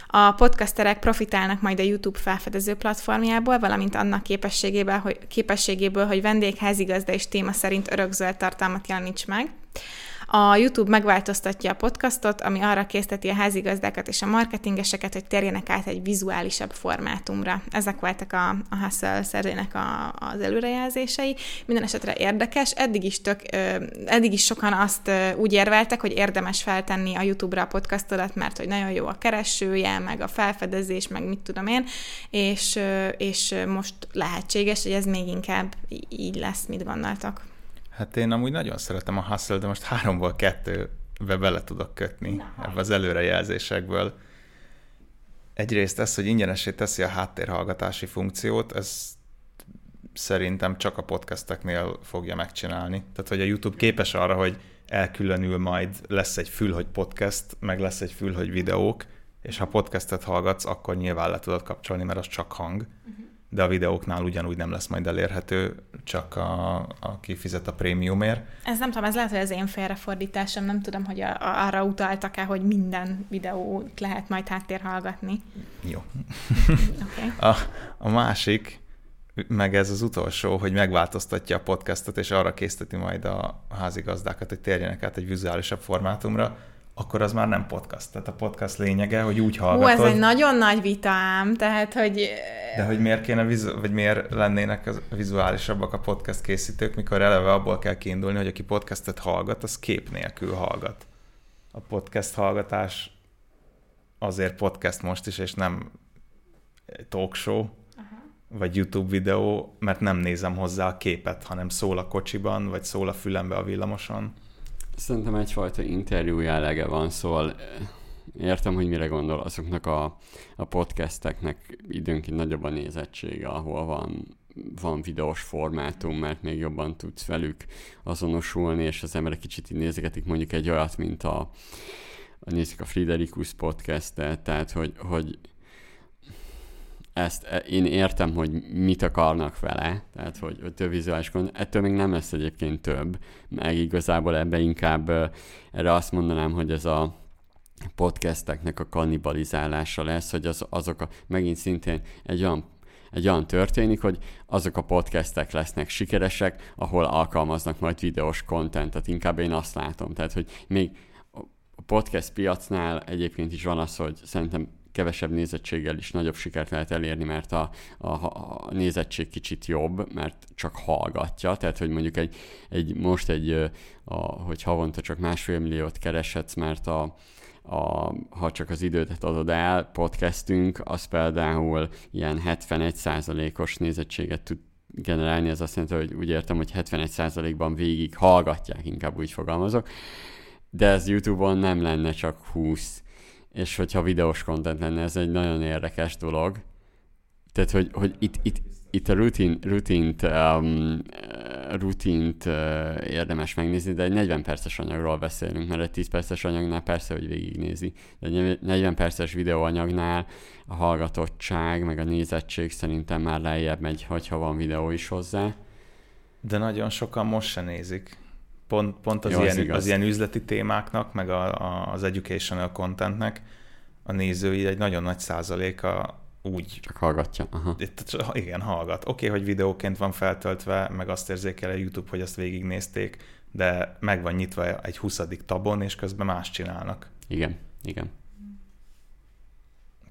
A podcasterek profitálnak majd a YouTube felfedező platformjából, valamint annak képességéből, hogy, képességéből, hogy vendégházigazda és téma szerint örökzöld tartalmat jeleníts meg. A YouTube megváltoztatja a podcastot, ami arra készteti a házigazdákat és a marketingeseket, hogy térjenek át egy vizuálisabb formátumra. Ezek voltak a, a Hustle szerzének a, az előrejelzései. Minden esetre érdekes. Eddig is, tök, eddig is sokan azt úgy érveltek, hogy érdemes feltenni a YouTube-ra a podcastodat, mert hogy nagyon jó a keresője, meg a felfedezés, meg mit tudom én, és, és most lehetséges, hogy ez még inkább így lesz, mit gondoltak. Hát én amúgy nagyon szeretem a hustle de most háromból kettőbe bele tudok kötni Na, ebbe az előrejelzésekből. Egyrészt ez, hogy ingyenesé teszi a háttérhallgatási funkciót, ez szerintem csak a podcasteknél fogja megcsinálni. Tehát, hogy a YouTube képes arra, hogy elkülönül majd, lesz egy fül, hogy podcast, meg lesz egy fül, hogy videók, és ha podcastet hallgatsz, akkor nyilván le tudod kapcsolni, mert az csak hang. Uh-huh de a videóknál ugyanúgy nem lesz majd elérhető, csak a, aki fizet a prémiumért. Ez nem tudom, ez lehet, hogy az én félrefordításom, nem tudom, hogy a, a, arra utaltak-e, hogy minden videót lehet majd háttérhallgatni. Jó. okay. a, a másik, meg ez az utolsó, hogy megváltoztatja a podcastot, és arra készteti majd a házigazdákat, hogy térjenek át egy vizuálisabb formátumra, akkor az már nem podcast. Tehát a podcast lényege, hogy úgy hallgatod. Ó, ez egy nagyon nagy vitám, tehát, hogy... De hogy miért kéne, vizu- vagy miért lennének az vizuálisabbak a podcast készítők, mikor eleve abból kell kiindulni, hogy aki podcastet hallgat, az kép nélkül hallgat. A podcast hallgatás azért podcast most is, és nem talk show, Aha. vagy YouTube videó, mert nem nézem hozzá a képet, hanem szól a kocsiban, vagy szól a fülembe a villamoson. Szerintem egyfajta interjú jellege van, szóval eh, értem, hogy mire gondol azoknak a, a podcasteknek időnként nagyobb a nézettsége, ahol van, van videós formátum, mert még jobban tudsz velük azonosulni, és az emberek kicsit így nézegetik mondjuk egy olyat, mint a, a nézik a Friderikus podcastet, tehát hogy, hogy ezt e, én értem, hogy mit akarnak vele, tehát hogy, hogy több vizuális content, ettől még nem lesz egyébként több, meg igazából ebbe inkább erre azt mondanám, hogy ez a podcasteknek a kannibalizálása lesz, hogy az, azok a, megint szintén egy olyan egy olyan történik, hogy azok a podcastek lesznek sikeresek, ahol alkalmaznak majd videós kontentet. Inkább én azt látom. Tehát, hogy még a podcast piacnál egyébként is van az, hogy szerintem kevesebb nézettséggel is nagyobb sikert lehet elérni, mert a, a, a nézettség kicsit jobb, mert csak hallgatja, tehát hogy mondjuk egy, egy most egy, a, hogy havonta csak másfél milliót kereshetsz, mert a, a, ha csak az időt adod el, podcastünk, az például ilyen 71%-os nézettséget tud generálni, ez azt jelenti, hogy úgy értem, hogy 71%-ban végig hallgatják, inkább úgy fogalmazok, de ez YouTube-on nem lenne csak 20, és hogyha videós content lenne, ez egy nagyon érdekes dolog. Tehát, hogy, hogy itt, itt, itt a rutin, rutint, um, rutint uh, érdemes megnézni, de egy 40 perces anyagról beszélünk, mert egy 10 perces anyagnál persze, hogy végignézi. De egy 40 perces videóanyagnál a hallgatottság, meg a nézettség szerintem már lejjebb megy, hogyha van videó is hozzá. De nagyon sokan most se nézik. Pont, pont az, Jó, ilyen, az, az ilyen üzleti témáknak, meg a, a, az educational contentnek a nézői egy nagyon nagy százaléka úgy... Csak hallgatja. Aha. Itt, igen, hallgat. Oké, okay, hogy videóként van feltöltve, meg azt érzékel a YouTube, hogy azt végignézték, de meg van nyitva egy 20. tabon, és közben más csinálnak. Igen, igen.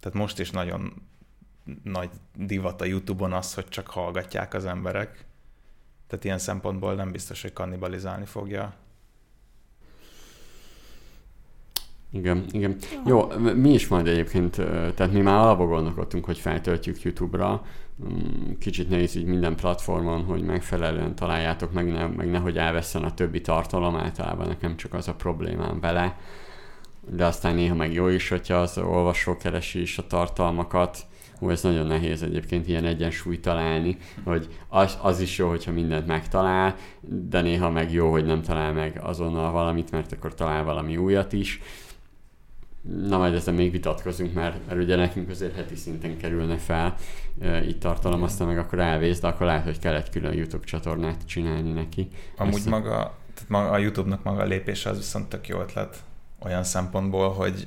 Tehát most is nagyon nagy divat a YouTube-on az, hogy csak hallgatják az emberek. Tehát ilyen szempontból nem biztos, hogy kannibalizálni fogja. Igen, igen. Jó, mi is majd egyébként, tehát mi már alapból gondolkodtunk, hogy feltöltjük YouTube-ra, mm, kicsit nehéz így minden platformon, hogy megfelelően találjátok, meg, ne, meg nehogy elveszem a többi tartalom, általában nekem csak az a problémám vele, de aztán néha meg jó is, hogyha az olvasó keresi is a tartalmakat, Hú, ez nagyon nehéz egyébként ilyen egyensúlyt találni, hogy az, az is jó, hogyha mindent megtalál, de néha meg jó, hogy nem talál meg azonnal valamit, mert akkor talál valami újat is Na majd ezzel még vitatkozunk, mert, mert ugye nekünk azért heti szinten kerülne fel e, itt tartalom, aztán meg akkor elvész, de akkor lehet, hogy kell egy külön YouTube csatornát csinálni neki. Amúgy Ezt maga, tehát maga, a YouTube-nak maga a lépése az viszont tök jó ötlet olyan szempontból, hogy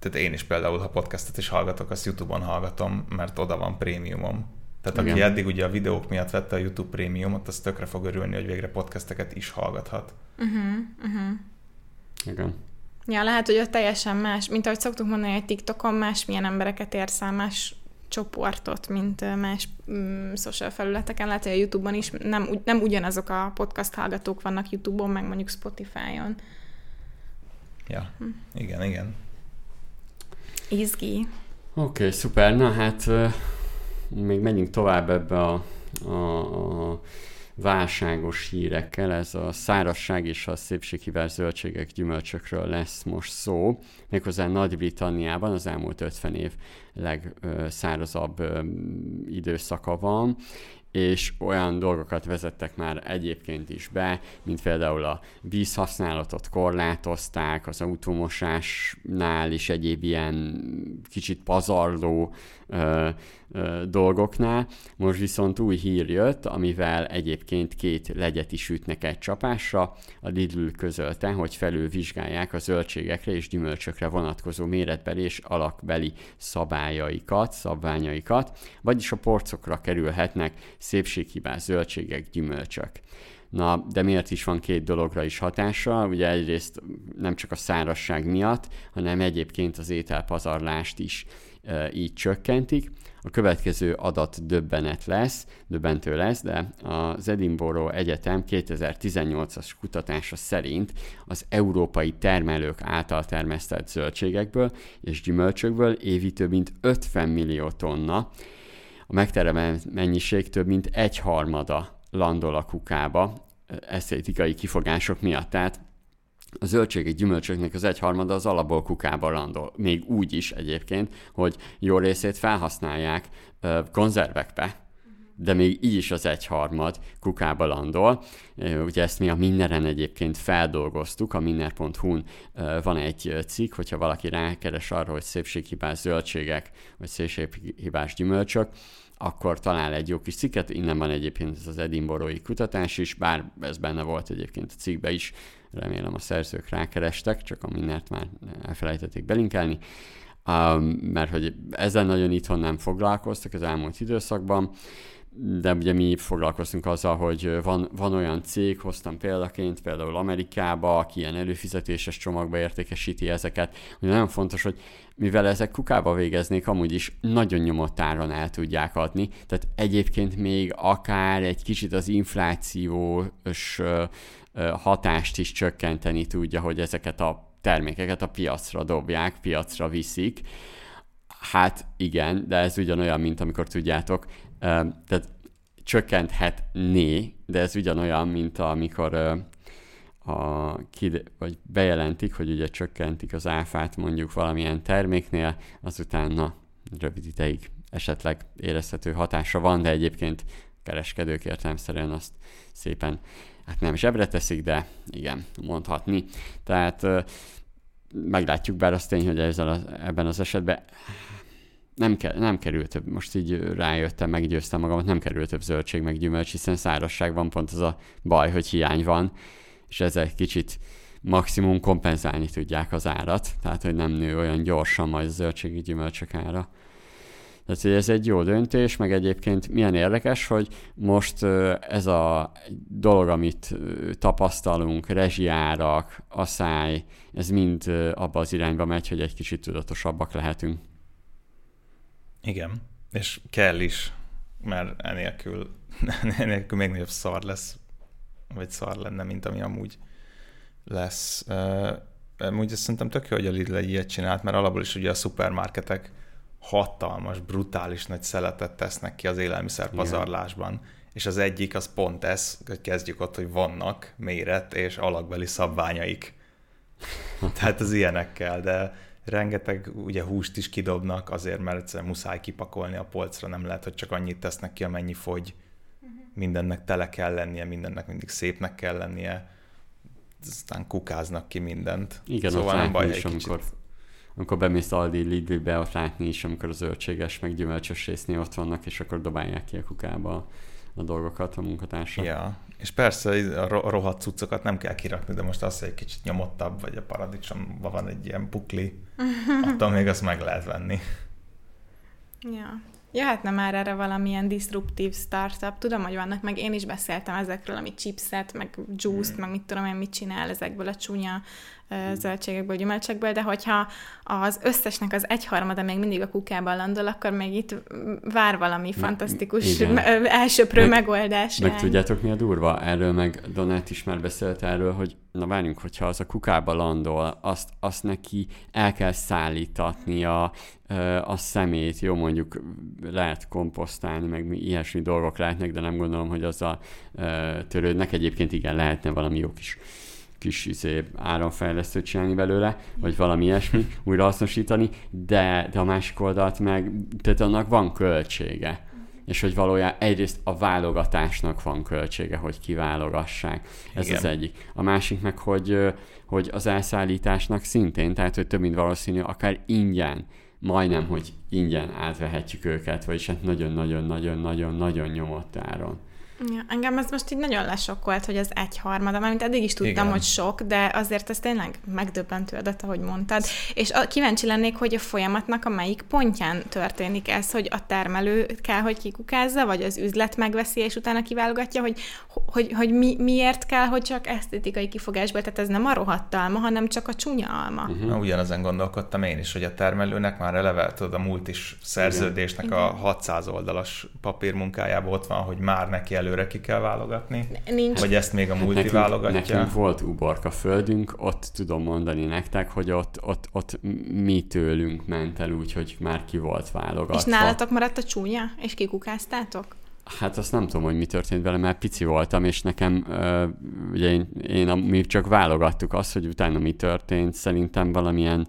tehát én is például, ha podcastot is hallgatok, azt YouTube-on hallgatom, mert oda van prémiumom. Tehát Igen. aki eddig ugye a videók miatt vette a YouTube prémiumot, az tökre fog örülni, hogy végre podcasteket is hallgathat. Uh-huh, uh-huh. Igen. Ja, lehet, hogy ott teljesen más, mint ahogy szoktuk mondani, hogy TikTokon más milyen embereket érsz el, más csoportot, mint más mm, social felületeken. Lehet, hogy a YouTube-on is nem, nem ugyanazok a podcast hallgatók vannak YouTube-on, meg mondjuk Spotify-on. Ja, hm. igen, igen. Izgi. Oké, okay, szuper. Na hát még menjünk tovább ebbe a, a, a válságos hírekkel, ez a szárazság és a szépséghibás zöldségek, gyümölcsökről lesz most szó. Méghozzá Nagy-Britanniában az elmúlt 50 év legszárazabb időszaka van, és olyan dolgokat vezettek már egyébként is be, mint például a vízhasználatot korlátozták, az automosásnál is egyéb ilyen kicsit pazarló ö, ö, dolgoknál. Most viszont új hír jött, amivel egyébként két legyet is ütnek egy csapásra. A Lidl közölte, hogy felülvizsgálják a zöldségekre és gyümölcsökre vonatkozó méretbeli és alakbeli szabályaikat, szabványaikat, vagyis a porcokra kerülhetnek szépséghibás zöldségek, gyümölcsök. Na, de miért is van két dologra is hatása? Ugye egyrészt nem csak a szárasság miatt, hanem egyébként az ételpazarlást is így csökkentik. A következő adat döbbenet lesz, döbbentő lesz, de az Edinburgh Egyetem 2018-as kutatása szerint az európai termelők által termesztett zöldségekből és gyümölcsökből évi több mint 50 millió tonna a megteremelt mennyiség több mint egy harmada landol a kukába esztétikai kifogások miatt. Tehát a zöldségek, gyümölcsöknek az egyharmada az alapból kukába landol. Még úgy is egyébként, hogy jó részét felhasználják konzervekbe, de még így is az egyharmad kukába landol. Ugye ezt mi a Minneren egyébként feldolgoztuk, a minner.hu-n van egy cikk, hogyha valaki rákeres arra, hogy szépséghibás zöldségek, vagy szépséghibás gyümölcsök, akkor talál egy jó kis cikket, innen van egyébként ez az edinborói kutatás is, bár ez benne volt egyébként a cikkbe is, remélem a szerzők rákerestek, csak a Minnert már elfelejtették belinkelni, um, mert hogy ezzel nagyon itthon nem foglalkoztak az elmúlt időszakban, de ugye mi foglalkoztunk azzal, hogy van, van olyan cég, hoztam példaként, például Amerikába, aki ilyen előfizetéses csomagba értékesíti ezeket, hogy nagyon fontos, hogy mivel ezek kukába végeznék, amúgy is nagyon nyomott áron el tudják adni, tehát egyébként még akár egy kicsit az inflációs hatást is csökkenteni tudja, hogy ezeket a termékeket a piacra dobják, piacra viszik. Hát igen, de ez ugyanolyan, mint amikor tudjátok, tehát csökkenthetné, de ez ugyanolyan, mint amikor a, vagy bejelentik, hogy ugye csökkentik az áfát mondjuk valamilyen terméknél, azután na, rövid ideig esetleg érezhető hatása van, de egyébként kereskedők értelmszerűen azt szépen hát nem zsebre teszik, de igen, mondhatni. Tehát meglátjuk, bár azt tény, hogy ezzel az, ebben az esetben nem, ke- nem kerül több, most így rájöttem, meggyőztem magamat, nem kerül több zöldség meg gyümölcs, hiszen szárazság van, pont az a baj, hogy hiány van, és ezzel kicsit maximum kompenzálni tudják az árat, tehát hogy nem nő olyan gyorsan majd a zöldségi gyümölcsök ára. Tehát hogy ez egy jó döntés, meg egyébként milyen érdekes, hogy most ez a dolog, amit tapasztalunk, rezsiárak, asszály, ez mind abba az irányba megy, hogy egy kicsit tudatosabbak lehetünk. Igen, és kell is, mert enélkül, enélkül még nagyobb szar lesz, vagy szar lenne, mint ami amúgy lesz. Amúgy azt szerintem tök jó, hogy a Lidl egy ilyet csinált, mert alapból is ugye a szupermarketek hatalmas, brutális nagy szeletet tesznek ki az élelmiszer pazarlásban. És az egyik az pont ez, hogy kezdjük ott, hogy vannak méret és alakbeli szabványaik. Tehát az ilyenekkel, de rengeteg ugye húst is kidobnak azért, mert egyszerűen muszáj kipakolni a polcra, nem lehet, hogy csak annyit tesznek ki, amennyi fogy. Uh-huh. Mindennek tele kell lennie, mindennek mindig szépnek kell lennie, aztán kukáznak ki mindent. Igen, szóval nem baj, is, amikor, kicsit... amikor bemész Aldi Lidl-be, ott látni is, amikor a zöldséges, meg gyümölcsös résznél ott vannak, és akkor dobálják ki a kukába a dolgokat a munkatársak. Ja, és persze a rohadt cuccokat nem kell kirakni, de most az, hogy egy kicsit nyomottabb, vagy a paradicsomban van egy ilyen pukli, attól még azt meg lehet venni. Ja. Jöhetne már erre valamilyen disruptív startup. Tudom, hogy vannak, meg én is beszéltem ezekről, ami chipset, meg juice hmm. meg mit tudom én, mit csinál ezekből a csúnya zöldségekből, gyümölcsökből, de hogyha az összesnek az egyharmada még mindig a kukában landol, akkor még itt vár valami fantasztikus igen. elsőprő meg, megoldás. Meg tudjátok mi a durva? Erről meg Donát is már beszélt erről, hogy na várjunk, hogyha az a kukába landol, azt, azt neki el kell szállítatni a, a szemét, jó mondjuk lehet komposztálni, meg ilyesmi dolgok lehetnek, de nem gondolom, hogy az a törődnek. Egyébként igen, lehetne valami jó kis kis izé, áramfejlesztőt csinálni belőle, vagy valami ilyesmi, újra hasznosítani, de, de a másik oldalt meg, tehát annak van költsége. És hogy valójában egyrészt a válogatásnak van költsége, hogy kiválogassák. Ez Igen. az egyik. A másik meg, hogy, hogy az elszállításnak szintén, tehát hogy több mint valószínű, akár ingyen, majdnem, hogy ingyen átvehetjük őket, vagyis hát nagyon-nagyon-nagyon-nagyon-nagyon nyomott áron. Ja, engem ez most így nagyon lesokkolt, hogy az egyharmada, mert eddig is tudtam, Igen. hogy sok, de azért ez tényleg megdöbbentő adat, ahogy mondtad. És a, kíváncsi lennék, hogy a folyamatnak a melyik pontján történik ez, hogy a termelő kell, hogy kikukázza, vagy az üzlet megveszi, és utána kiválogatja, hogy, hogy, hogy mi, miért kell, hogy csak esztétikai kifogásból, tehát ez nem a rohadt alma, hanem csak a csúnya alma. Uh-huh. Na, ugyanezen gondolkodtam én is, hogy a termelőnek már eleve, tudod, a multis szerződésnek Igen. a 600 oldalas papírmunkájában ott van, hogy már neki elő előre ki kell válogatni? Nincs. Vagy ezt még a multi nekünk, válogatja? Nekünk volt uborka földünk, ott tudom mondani nektek, hogy ott, ott, ott mi tőlünk ment el úgy, hogy már ki volt válogatva. És nálatok maradt a csúnya, és kikukáztátok? Hát azt nem tudom, hogy mi történt vele, mert pici voltam, és nekem, ugye én, én mi csak válogattuk azt, hogy utána mi történt, szerintem valamilyen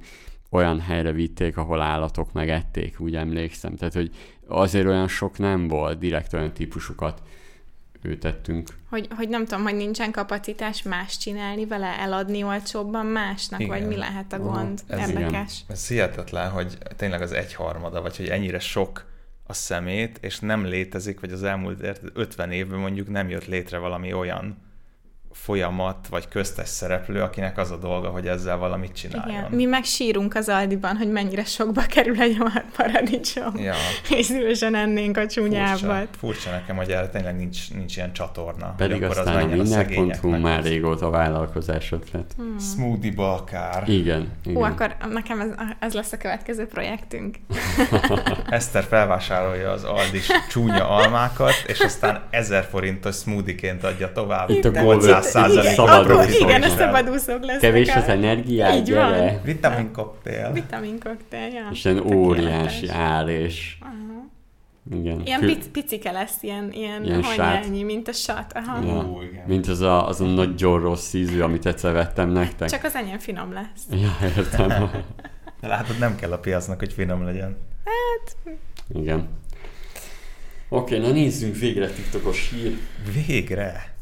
olyan helyre vitték, ahol állatok megették, úgy emlékszem. Tehát, hogy azért olyan sok nem volt, direkt olyan típusokat ültettünk. Hogy, hogy nem tudom, hogy nincsen kapacitás más csinálni vele, eladni olcsóbban másnak, igen. vagy mi lehet a gond? Ez Érdekes. Ez hihetetlen, hogy tényleg az egyharmada, vagy hogy ennyire sok a szemét, és nem létezik, vagy az elmúlt 50 évben mondjuk nem jött létre valami olyan folyamat, vagy köztes szereplő, akinek az a dolga, hogy ezzel valamit csináljon. Igen. Mi meg sírunk az Aldiban, hogy mennyire sokba kerül egy olyan paradicsom, ja. és szívesen ennénk a csúnyábbat. Furcsa, furcsa nekem, hogy erre tényleg nincs, nincs ilyen csatorna. Pedig aztán az a minden.hu már régóta vállalkozás ötlet. Hmm. Smoothie-ba akár. Igen. igen. Ó, akkor nekem ez, ez lesz a következő projektünk. Eszter felvásárolja az Aldis csúnya almákat, és aztán ezer forintos smoothie-ként adja tovább. Itt a száz százalék Igen, a szabadúszók lesznek. Kevés az energiát, Így gyere. Van. Vitamin koktél. Vitamin koktél, ja. És ilyen óriási áll, és... Igen. Ilyen pic, picike lesz, ilyen, ilyen, ilyen hanyányi, mint a sat. Aha. Ja. Ó, igen. Mint az a, az a nagyon rossz ízű, amit egyszer vettem nektek. Csak az enyém finom lesz. Ja, értem. Látod, nem kell a piacnak, hogy finom legyen. Hát... Igen. Oké, na nézzünk végre TikTokos hír. Végre?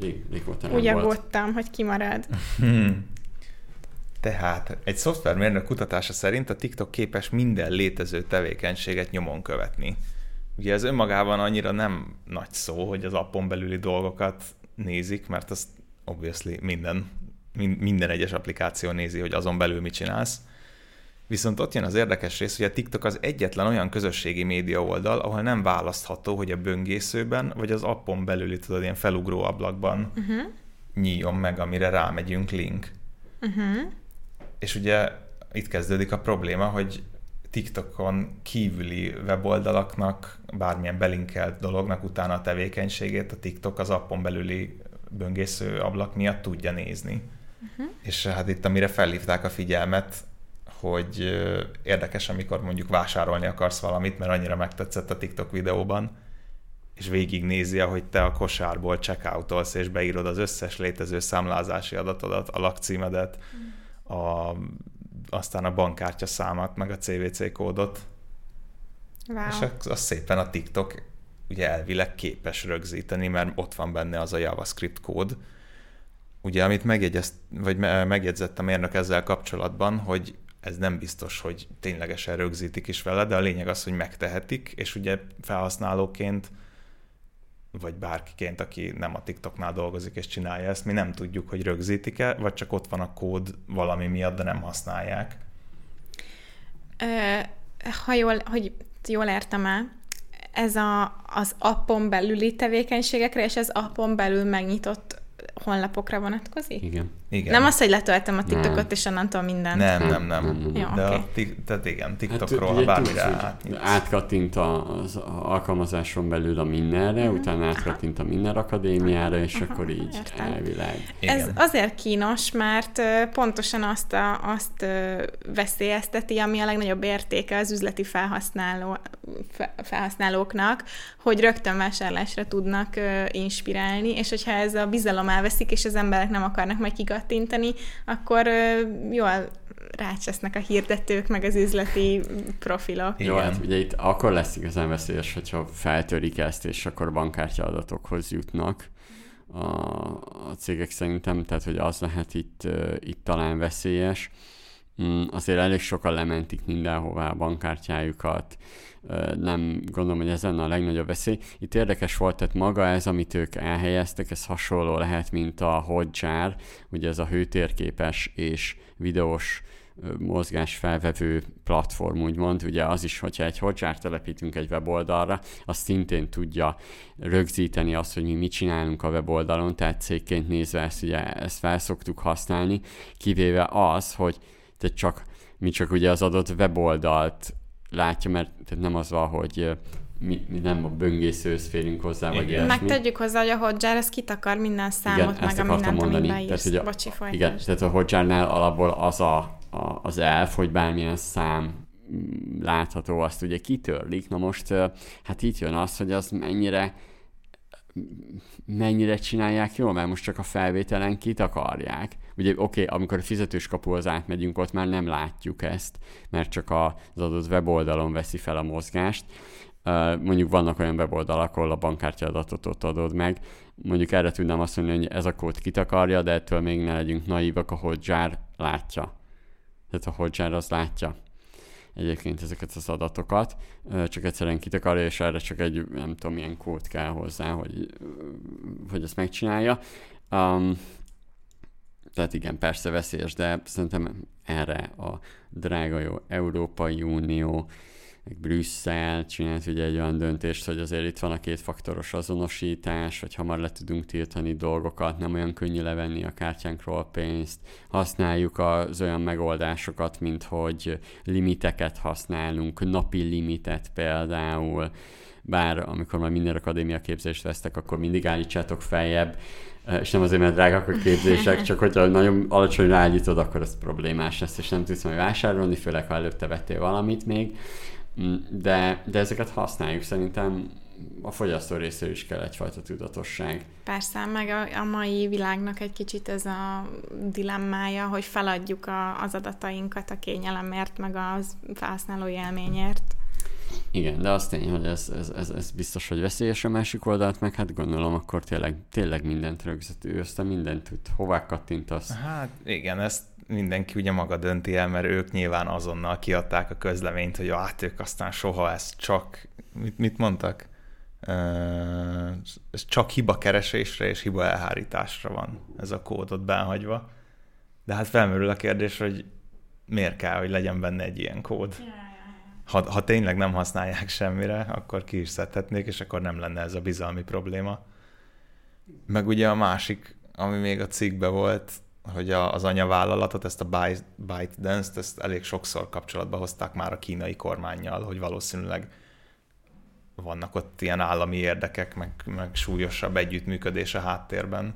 Rég, régóta Úgy aggódtam, hogy kimarad. Tehát egy szoftvermérnök kutatása szerint a TikTok képes minden létező tevékenységet nyomon követni. Ugye ez önmagában annyira nem nagy szó, hogy az appon belüli dolgokat nézik, mert azt obviously minden, minden egyes applikáció nézi, hogy azon belül mit csinálsz. Viszont ott jön az érdekes rész, hogy a TikTok az egyetlen olyan közösségi média oldal, ahol nem választható, hogy a böngészőben, vagy az appon belüli, tudod, ilyen felugró ablakban uh-huh. nyíljon meg, amire rámegyünk link. Uh-huh. És ugye itt kezdődik a probléma, hogy TikTokon kívüli weboldalaknak, bármilyen belinkelt dolognak utána a tevékenységét a TikTok az appon belüli böngésző ablak miatt tudja nézni. Uh-huh. És hát itt, amire felhívták a figyelmet, hogy érdekes, amikor mondjuk vásárolni akarsz valamit, mert annyira megtetszett a TikTok videóban, és végignézi, hogy te a kosárból checkoutolsz, és beírod az összes létező számlázási adatodat, a lakcímedet, a, aztán a bankkártya számát, meg a CVC kódot. Wow. És az, az szépen a TikTok ugye elvileg képes rögzíteni, mert ott van benne az a JavaScript kód. Ugye, amit megjegyezt, vagy megjegyzett a mérnök ezzel kapcsolatban, hogy ez nem biztos, hogy ténylegesen rögzítik is vele, de a lényeg az, hogy megtehetik, és ugye felhasználóként, vagy bárkiként, aki nem a TikToknál dolgozik és csinálja ezt, mi nem tudjuk, hogy rögzítik-e, vagy csak ott van a kód valami miatt, de nem használják. Ö, ha jól, hogy jól értem el, ez a, az appon belüli tevékenységekre, és ez appon belül megnyitott honlapokra vonatkozik? Igen. Igen. Nem az, hogy letöltem a TikTokot, nem. és onnantól mindent. Nem, nem, nem. nem, nem. Jó, De okay. a tik, tehát igen, TikTokról, hát, bármire átnyitsz. Átkattint az alkalmazáson belül a mindenre, uh-huh. utána átkattint a Minden Akadémiára, és uh-huh. akkor így Értem. elvileg. Igen. Ez azért kínos, mert pontosan azt, a, azt veszélyezteti, ami a legnagyobb értéke az üzleti felhasználó, felhasználóknak, hogy rögtön vásárlásra tudnak inspirálni, és hogyha ez a bizalom elveszik, és az emberek nem akarnak majd kigattintani, akkor jól rácsesznek a hirdetők, meg az üzleti profilok. Jó, hát ugye itt akkor lesz igazán veszélyes, hogyha feltörik ezt, és akkor bankkártya adatokhoz jutnak a, a cégek szerintem, tehát hogy az lehet itt, itt talán veszélyes. Mm, azért elég sokan lementik mindenhová a bankkártyájukat, nem gondolom, hogy ez lenne a legnagyobb veszély. Itt érdekes volt, tehát maga ez, amit ők elhelyeztek, ez hasonló lehet, mint a Hotjar, ugye ez a hőtérképes és videós mozgás felvevő platform, úgymond. Ugye az is, hogyha egy Hotjar telepítünk egy weboldalra, az szintén tudja rögzíteni azt, hogy mi mit csinálunk a weboldalon, tehát cégként nézve ezt, ugye, ezt fel használni, kivéve az, hogy te csak mi csak ugye az adott weboldalt látja, mert tehát nem az van, hogy mi, mi nem a böngészőhöz férünk hozzá, igen. vagy ilyesmi. Megtegyük hozzá, hogy a Hotjar az kitakar minden számot, igen, meg a mindent, mondani. amit beírsz. Tehát, Bocsi, folytasd. Igen, tehát a Hotjarnál alapból az a, a, az elf, hogy bármilyen szám mm, látható, azt ugye kitörlik. Na most hát itt jön az, hogy az mennyire mennyire csinálják jól, mert most csak a felvételen kit akarják. Ugye oké, okay, amikor a fizetős kapuhoz átmegyünk, ott már nem látjuk ezt, mert csak az adott weboldalon veszi fel a mozgást. Mondjuk vannak olyan weboldalak, ahol a bankkártya adatot ott adod meg. Mondjuk erre tudnám azt mondani, hogy ez a kód kit akarja, de ettől még ne legyünk naívak, a Hotjar látja. Tehát a Hotjar az látja egyébként ezeket az adatokat, csak egyszerűen kit akarja, és erre csak egy, nem tudom, milyen kód kell hozzá, hogy, hogy ezt megcsinálja. Um, tehát igen, persze veszélyes, de szerintem erre a drága jó Európai Unió Brüsszel csinált ugye egy olyan döntést, hogy azért itt van a kétfaktoros azonosítás, hogy hamar le tudunk tiltani dolgokat, nem olyan könnyű levenni a kártyánkról pénzt, használjuk az olyan megoldásokat, mint hogy limiteket használunk, napi limitet például, bár amikor már minden akadémia képzést vesztek, akkor mindig állítsátok feljebb, és nem azért, mert drágak a képzések, csak hogyha nagyon alacsony állítod, akkor ez problémás lesz, és nem tudsz majd vásárolni, főleg ha előtte vettél valamit még. Mm, de, de ezeket használjuk. Szerintem a fogyasztó részéről is kell egyfajta tudatosság. Persze, meg a, a mai világnak egy kicsit ez a dilemmája, hogy feladjuk a, az adatainkat a kényelemért, meg az felhasználó élményért. Igen, de azt tény, hogy ez, ez, ez, ez biztos, hogy veszélyes a másik oldalt, meg hát gondolom, akkor tényleg, tényleg mindent rögzítő, aztán mindent tud, hová kattintasz. Hát igen, ezt mindenki ugye maga dönti el, mert ők nyilván azonnal kiadták a közleményt, hogy hát ők aztán soha ezt csak, mit, mit mondtak? Ez csak hiba keresésre és hiba elhárításra van ez a kódot behagyva. De hát felmerül a kérdés, hogy miért kell, hogy legyen benne egy ilyen kód. Ha, ha tényleg nem használják semmire, akkor ki is szedhetnék, és akkor nem lenne ez a bizalmi probléma. Meg ugye a másik, ami még a cikkbe volt, hogy a, az anyavállalatot, ezt a ByteDance-t, ezt elég sokszor kapcsolatba hozták már a kínai kormányjal, hogy valószínűleg vannak ott ilyen állami érdekek, meg, meg súlyosabb együttműködés a háttérben.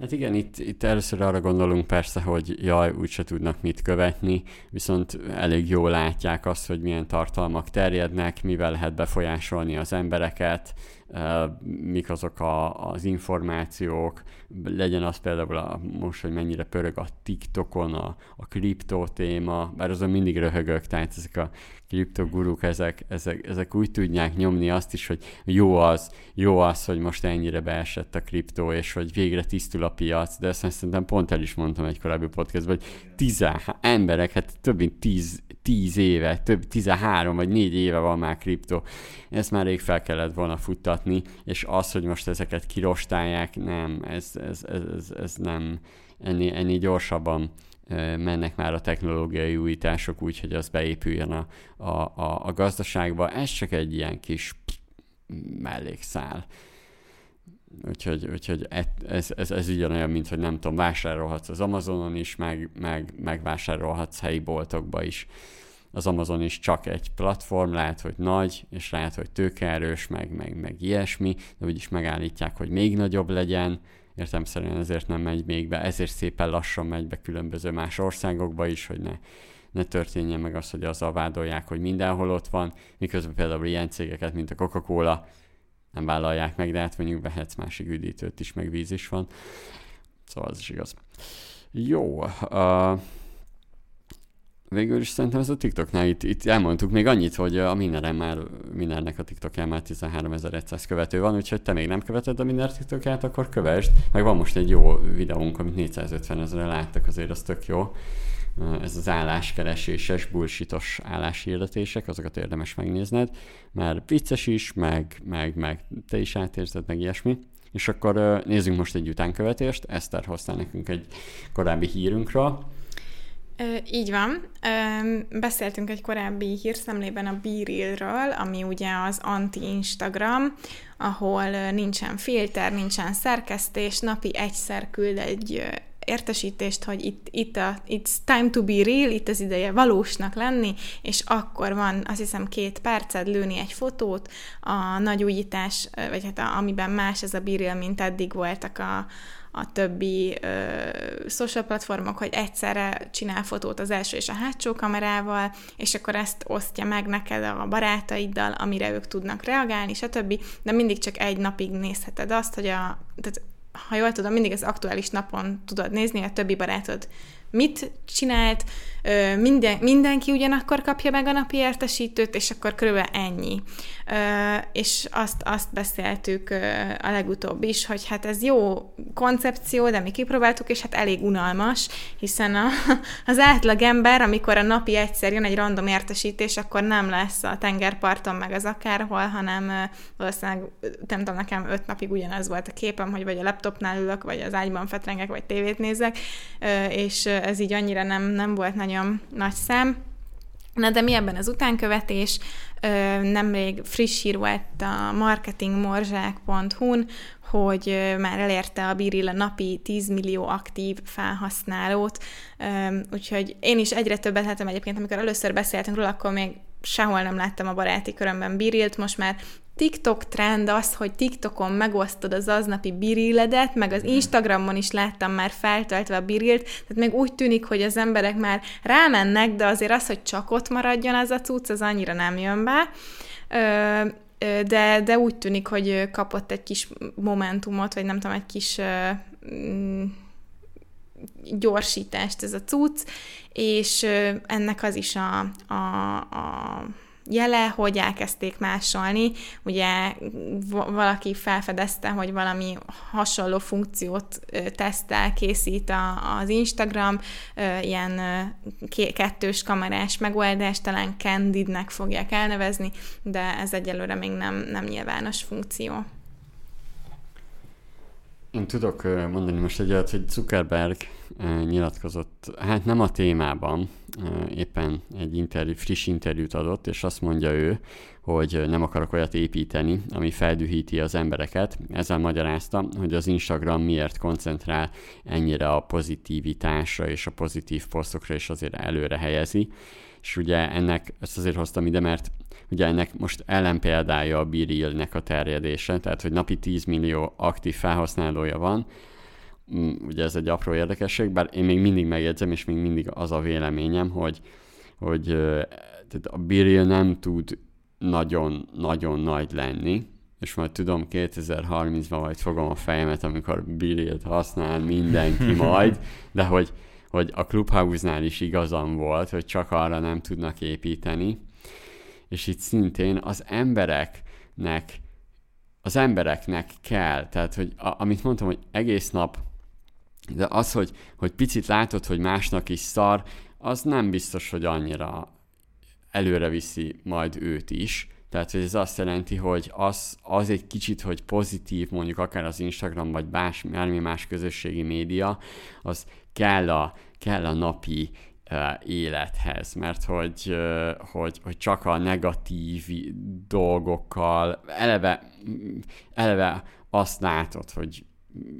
Hát igen, itt, itt először arra gondolunk persze, hogy jaj, úgyse tudnak mit követni, viszont elég jól látják azt, hogy milyen tartalmak terjednek, mivel lehet befolyásolni az embereket, mik azok a, az információk, legyen az például a, most, hogy mennyire pörög a TikTokon a, a kriptó téma, bár azon mindig röhögök, tehát ezek a kriptoguruk, ezek, ezek, ezek úgy tudják nyomni azt is, hogy jó az, jó az, hogy most ennyire beesett a kriptó, és hogy végre tisztul a piac, de ezt szerintem pont el is mondtam egy korábbi podcastban, hogy tizen emberek, hát több mint tíz, tíz éve, több, tizenhárom vagy négy éve van már kriptó, ezt már rég fel kellett volna futtatni, és az, hogy most ezeket kirostálják, nem, ez, ez, ez, ez, ez nem, ennél, ennél gyorsabban mennek már a technológiai újítások úgy, hogy az beépüljön a, a, a, a gazdaságba. Ez csak egy ilyen kis mellékszál. Úgyhogy, úgyhogy ez, ez, ez ugyanolyan, mint hogy nem tudom, vásárolhatsz az Amazonon is, meg, meg, meg vásárolhatsz helyi boltokba is. Az Amazon is csak egy platform, lehet, hogy nagy, és lehet, hogy tőkeerős, meg, meg, meg ilyesmi, de úgyis megállítják, hogy még nagyobb legyen, értelmszerűen ezért nem megy még be, ezért szépen lassan megy be különböző más országokba is, hogy ne, ne történjen meg az, hogy azzal vádolják, hogy mindenhol ott van, miközben például ilyen cégeket, mint a Coca-Cola nem vállalják meg, de hát mondjuk vehetsz másik üdítőt is, meg víz is van. Szóval az is igaz. Jó. Uh, végül is szerintem ez a TikToknál itt, itt elmondtuk még annyit, hogy a Mineren már, Minernek a TikTokján már 13.100 követő van, úgyhogy te még nem követed a Miner TikTokját, akkor kövesd. Meg van most egy jó videónk, amit 450 ezerre láttak, azért az tök jó. Ez az álláskereséses, bullshitos álláshirdetések, azokat érdemes megnézned, mert vicces is, meg, meg, meg te is átérzed, meg ilyesmi. És akkor nézzünk most egy utánkövetést. Eszter hoztál nekünk egy korábbi hírünkről. Így van. Beszéltünk egy korábbi hírszemlében a Beerillről, ami ugye az anti-Instagram, ahol nincsen filter, nincsen szerkesztés, napi egyszer küld egy értesítést, hogy itt, itt a, it's time to be real, itt az ideje valósnak lenni, és akkor van, azt hiszem, két perced lőni egy fotót, a nagy újítás, vagy hát a, amiben más ez a be real, mint eddig voltak a, a többi ö, social platformok, hogy egyszerre csinál fotót az első és a hátsó kamerával, és akkor ezt osztja meg neked a barátaiddal, amire ők tudnak reagálni, stb. De mindig csak egy napig nézheted azt, hogy a, tehát ha jól tudom, mindig az aktuális napon tudod nézni, a többi barátod mit csinált, minden, mindenki ugyanakkor kapja meg a napi értesítőt, és akkor körülbelül ennyi. És azt, azt beszéltük a legutóbb is, hogy hát ez jó koncepció, de mi kipróbáltuk, és hát elég unalmas, hiszen a, az átlag ember, amikor a napi egyszer jön egy random értesítés, akkor nem lesz a tengerparton meg az akárhol, hanem valószínűleg, nem tudom, nekem öt napig ugyanaz volt a képem, hogy vagy a laptopnál ülök, vagy az ágyban fetrengek, vagy tévét nézek, és ez így annyira nem, nem volt nagyon nagy szám. Na de mi ebben az utánkövetés? Nemrég friss hír volt a marketingmorzsák.hu-n, hogy már elérte a Birilla napi 10 millió aktív felhasználót, úgyhogy én is egyre többet láttam egyébként, amikor először beszéltünk róla, akkor még sehol nem láttam a baráti körömben Birilt, most már TikTok trend az, hogy TikTokon megosztod az aznapi biriledet, meg az Instagramon is láttam már feltöltve a birilt, tehát még úgy tűnik, hogy az emberek már rámennek, de azért az, hogy csak ott maradjon az a cucc, az annyira nem jön be. De, de úgy tűnik, hogy kapott egy kis momentumot, vagy nem tudom, egy kis mm, gyorsítást ez a cucc, és ennek az is a, a, a jele, hogy elkezdték másolni. Ugye valaki felfedezte, hogy valami hasonló funkciót tesztel, készít a, az Instagram, ilyen kettős kamerás megoldás, talán Candidnek fogják elnevezni, de ez egyelőre még nem, nem nyilvános funkció. Én tudok mondani most egy olyat, hogy Zuckerberg nyilatkozott, hát nem a témában, éppen egy interjú, friss interjút adott, és azt mondja ő, hogy nem akarok olyat építeni, ami feldühíti az embereket. Ezzel magyarázta, hogy az Instagram miért koncentrál ennyire a pozitivitásra és a pozitív posztokra, és azért előre helyezi. És ugye ennek, ezt azért hoztam ide, mert ugye ennek most ellenpéldája a Birillnek a terjedése, tehát hogy napi 10 millió aktív felhasználója van, ugye ez egy apró érdekesség, bár én még mindig megjegyzem, és még mindig az a véleményem, hogy, hogy tehát a Birill nem tud nagyon-nagyon nagy lenni, és majd tudom 2030-ban majd fogom a fejemet, amikor Birillt használ mindenki majd, de hogy, hogy a Clubhouse-nál is igazam volt, hogy csak arra nem tudnak építeni, és itt szintén az embereknek az embereknek kell, tehát, hogy a, amit mondtam, hogy egész nap, de az, hogy, hogy picit látod, hogy másnak is szar, az nem biztos, hogy annyira előre viszi majd őt is. Tehát, ez azt jelenti, hogy az, az egy kicsit, hogy pozitív, mondjuk akár az Instagram, vagy más, bármi más közösségi média, az kell a, kell a napi élethez, mert hogy, hogy, hogy csak a negatív dolgokkal eleve, eleve azt látod, hogy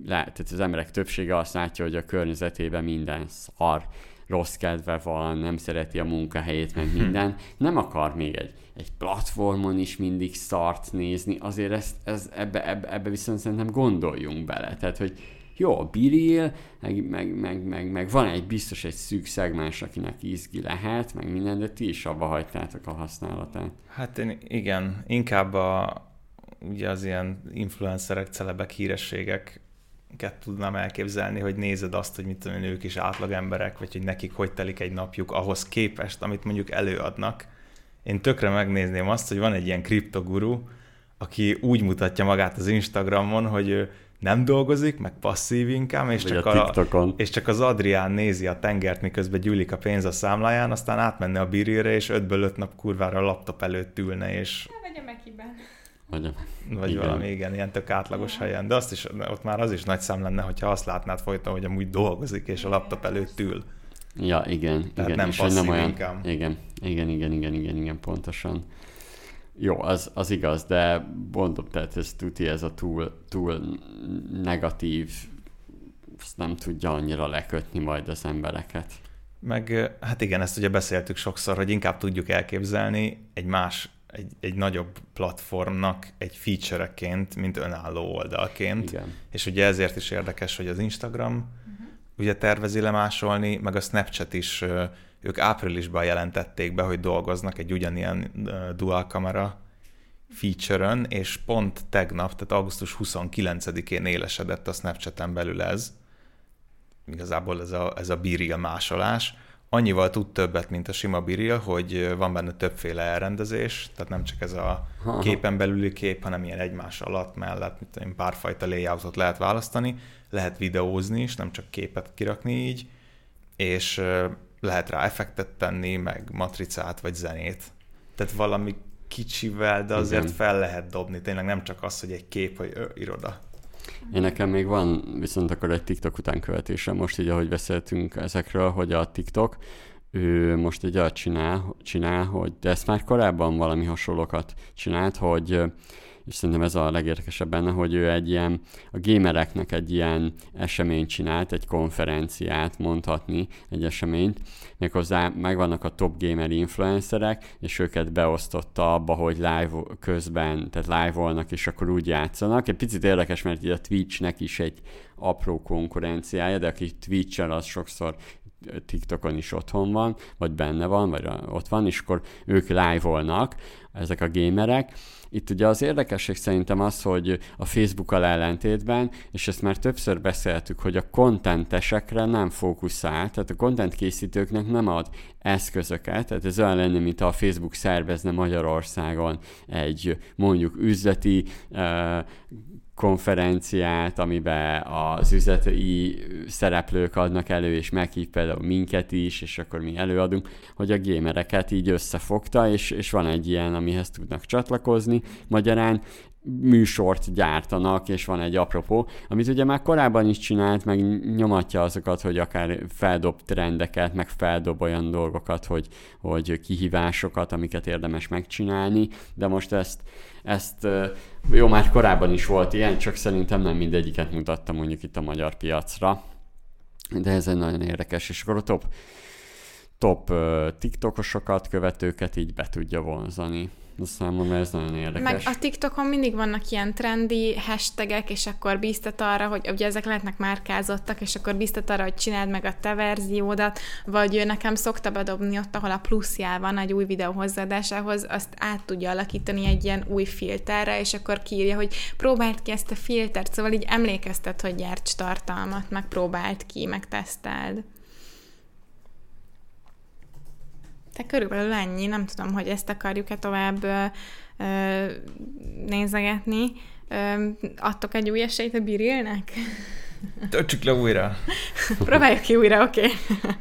tehát az emberek többsége azt látja, hogy a környezetében minden szar, rossz kedve van, nem szereti a munkahelyét, meg minden, nem akar még egy, egy platformon is mindig szart nézni, azért ezt, ez, ebbe, ebbe, ebbe viszont szerintem gondoljunk bele. Tehát, hogy jó, a biril, meg, meg, meg, meg, meg, van egy biztos egy szűk szegmens, akinek izgi lehet, meg minden, de ti is abba hagytátok a használatát. Hát én, igen, inkább a, ugye az ilyen influencerek, celebek, hírességek tudnám elképzelni, hogy nézed azt, hogy mit tudom, ők is átlag emberek, vagy hogy nekik hogy telik egy napjuk ahhoz képest, amit mondjuk előadnak. Én tökre megnézném azt, hogy van egy ilyen kriptoguru, aki úgy mutatja magát az Instagramon, hogy ő nem dolgozik, meg passzív inkább, és csak, a, a és csak az Adrián nézi a tengert, miközben gyűlik a pénz a számláján, aztán átmenne a birire, és ötből öt nap kurvára a laptop előtt ülne, és... Vagy a Mekiben. Vagy, vagy igen. valami, igen, ilyen tök átlagos helyen. De azt is, ott már az is nagy szám lenne, hogyha azt látnád folyton, hogy amúgy dolgozik, és a laptop előtt ül. Ja, igen. Tehát igen. nem és nem olyan, inkább. Igen, igen, igen, igen, igen, igen, pontosan. Jó, az, az igaz, de mondom, tehát ez tuti, ez a túl, túl negatív azt nem tudja annyira lekötni majd az embereket. Meg hát igen, ezt ugye beszéltük sokszor, hogy inkább tudjuk elképzelni egy más, egy, egy nagyobb platformnak egy featureként, mint önálló oldalként. Igen. És ugye ezért is érdekes, hogy az Instagram uh-huh. ugye tervezi lemásolni, meg a Snapchat is, ők áprilisban jelentették be, hogy dolgoznak egy ugyanilyen dual kamera feature-ön, és pont tegnap, tehát augusztus 29-én élesedett a Snapchat-en belül ez, igazából ez a, ez a Biril másolás, annyival tud többet, mint a sima Biril, hogy van benne többféle elrendezés, tehát nem csak ez a képen belüli kép, hanem ilyen egymás alatt, mellett, mint egy párfajta layoutot lehet választani, lehet videózni is, nem csak képet kirakni így, és lehet rá effektet tenni, meg matricát, vagy zenét. Tehát valami kicsivel, de azért Igen. fel lehet dobni, tényleg nem csak az, hogy egy kép, hogy ö, iroda. Én nekem még van viszont akkor egy TikTok utánkövetésem, most így ahogy beszéltünk ezekről, hogy a TikTok, ő most egy olyat csinál, csinál, hogy de ezt már korábban valami hasonlókat csinált, hogy és szerintem ez a legérdekesebb benne, hogy ő egy ilyen, a gamereknek egy ilyen eseményt csinált, egy konferenciát mondhatni, egy eseményt, méghozzá megvannak a top gamer influencerek, és őket beosztotta abba, hogy live közben, tehát live-olnak, és akkor úgy játszanak. Egy picit érdekes, mert így a Twitchnek is egy apró konkurenciája, de aki Twitch-el, az sokszor TikTokon is otthon van, vagy benne van, vagy ott van, és akkor ők live-olnak, ezek a gamerek, itt ugye az érdekesség szerintem az, hogy a Facebook-kal ellentétben, és ezt már többször beszéltük, hogy a kontentesekre nem fókuszál, tehát a content készítőknek nem ad eszközöket, tehát ez olyan lenne, mint a Facebook szervezne Magyarországon egy mondjuk üzleti uh, konferenciát, amiben az üzleti szereplők adnak elő, és meghív például minket is, és akkor mi előadunk, hogy a gémereket így összefogta, és, és van egy ilyen, amihez tudnak csatlakozni. Magyarán műsort gyártanak, és van egy apropó, amit ugye már korábban is csinált, meg nyomatja azokat, hogy akár feldob trendeket, meg feldob olyan dolgokat, hogy, hogy kihívásokat, amiket érdemes megcsinálni, de most ezt, ezt jó, már korábban is volt ilyen, csak szerintem nem mindegyiket mutatta mondjuk itt a magyar piacra, de ez egy nagyon érdekes, és akkor a top, top TikTokosokat, követőket így be tudja vonzani. Számomra ez nagyon érdekes. Meg a TikTokon mindig vannak ilyen trendi hashtagek, és akkor bíztat arra, hogy ugye ezek lehetnek márkázottak, és akkor bíztat arra, hogy csináld meg a te verziódat, vagy nekem szokta bedobni ott, ahol a pluszjál van egy új videó hozzáadásához, azt át tudja alakítani egy ilyen új filterre, és akkor kírja, hogy próbáld ki ezt a filtert, szóval így emlékeztet, hogy gyárts tartalmat, meg próbáld ki, meg teszteld. De körülbelül ennyi, nem tudom, hogy ezt akarjuk-e tovább ö, ö, nézegetni. Ö, adtok egy új esélyt a Birilnek? Töltsük le újra. Próbáljuk ki újra, oké. Okay.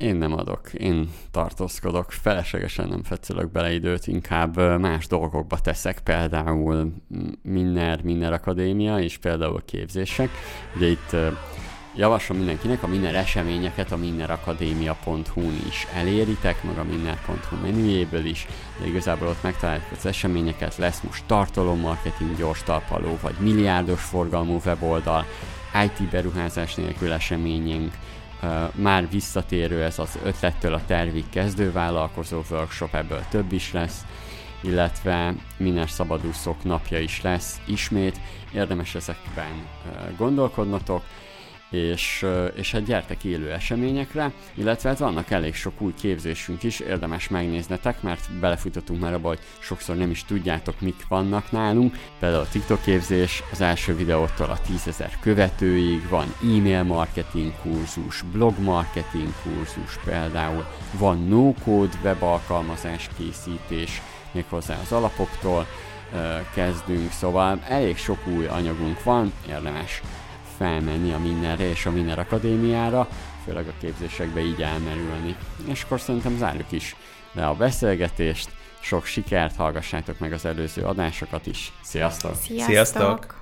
Én nem adok, én tartózkodok, feleslegesen nem fetszölök bele időt, inkább más dolgokba teszek, például Minner, Minner Akadémia és például képzések. Ugye itt Javaslom mindenkinek a Minner eseményeket a minnerakadémia.hu-n is eléritek, meg a minner.hu menüjéből is, de igazából ott megtaláljuk az eseményeket, lesz most tartalommarketing gyors talpaló, vagy milliárdos forgalmú weboldal, IT beruházás nélkül eseményünk, már visszatérő ez az ötlettől a tervig kezdővállalkozó workshop, ebből több is lesz, illetve minden szabadúszók napja is lesz ismét, érdemes ezekben gondolkodnotok, és, és hát gyertek élő eseményekre, illetve hát vannak elég sok új képzésünk is, érdemes megnéznetek, mert belefutottunk már abba, hogy sokszor nem is tudjátok, mik vannak nálunk. Például a TikTok képzés, az első videótól a 10.000 követőig, van e-mail marketing kurzus, blog marketing kurzus például, van no-code webalkalmazás készítés, méghozzá az alapoktól kezdünk, szóval elég sok új anyagunk van, érdemes felmenni a Minnerre és a Minner Akadémiára, főleg a képzésekbe így elmerülni. És akkor szerintem zárjuk is le a beszélgetést, sok sikert, hallgassátok meg az előző adásokat is. Sziasztok! Sziasztok! Sziasztok.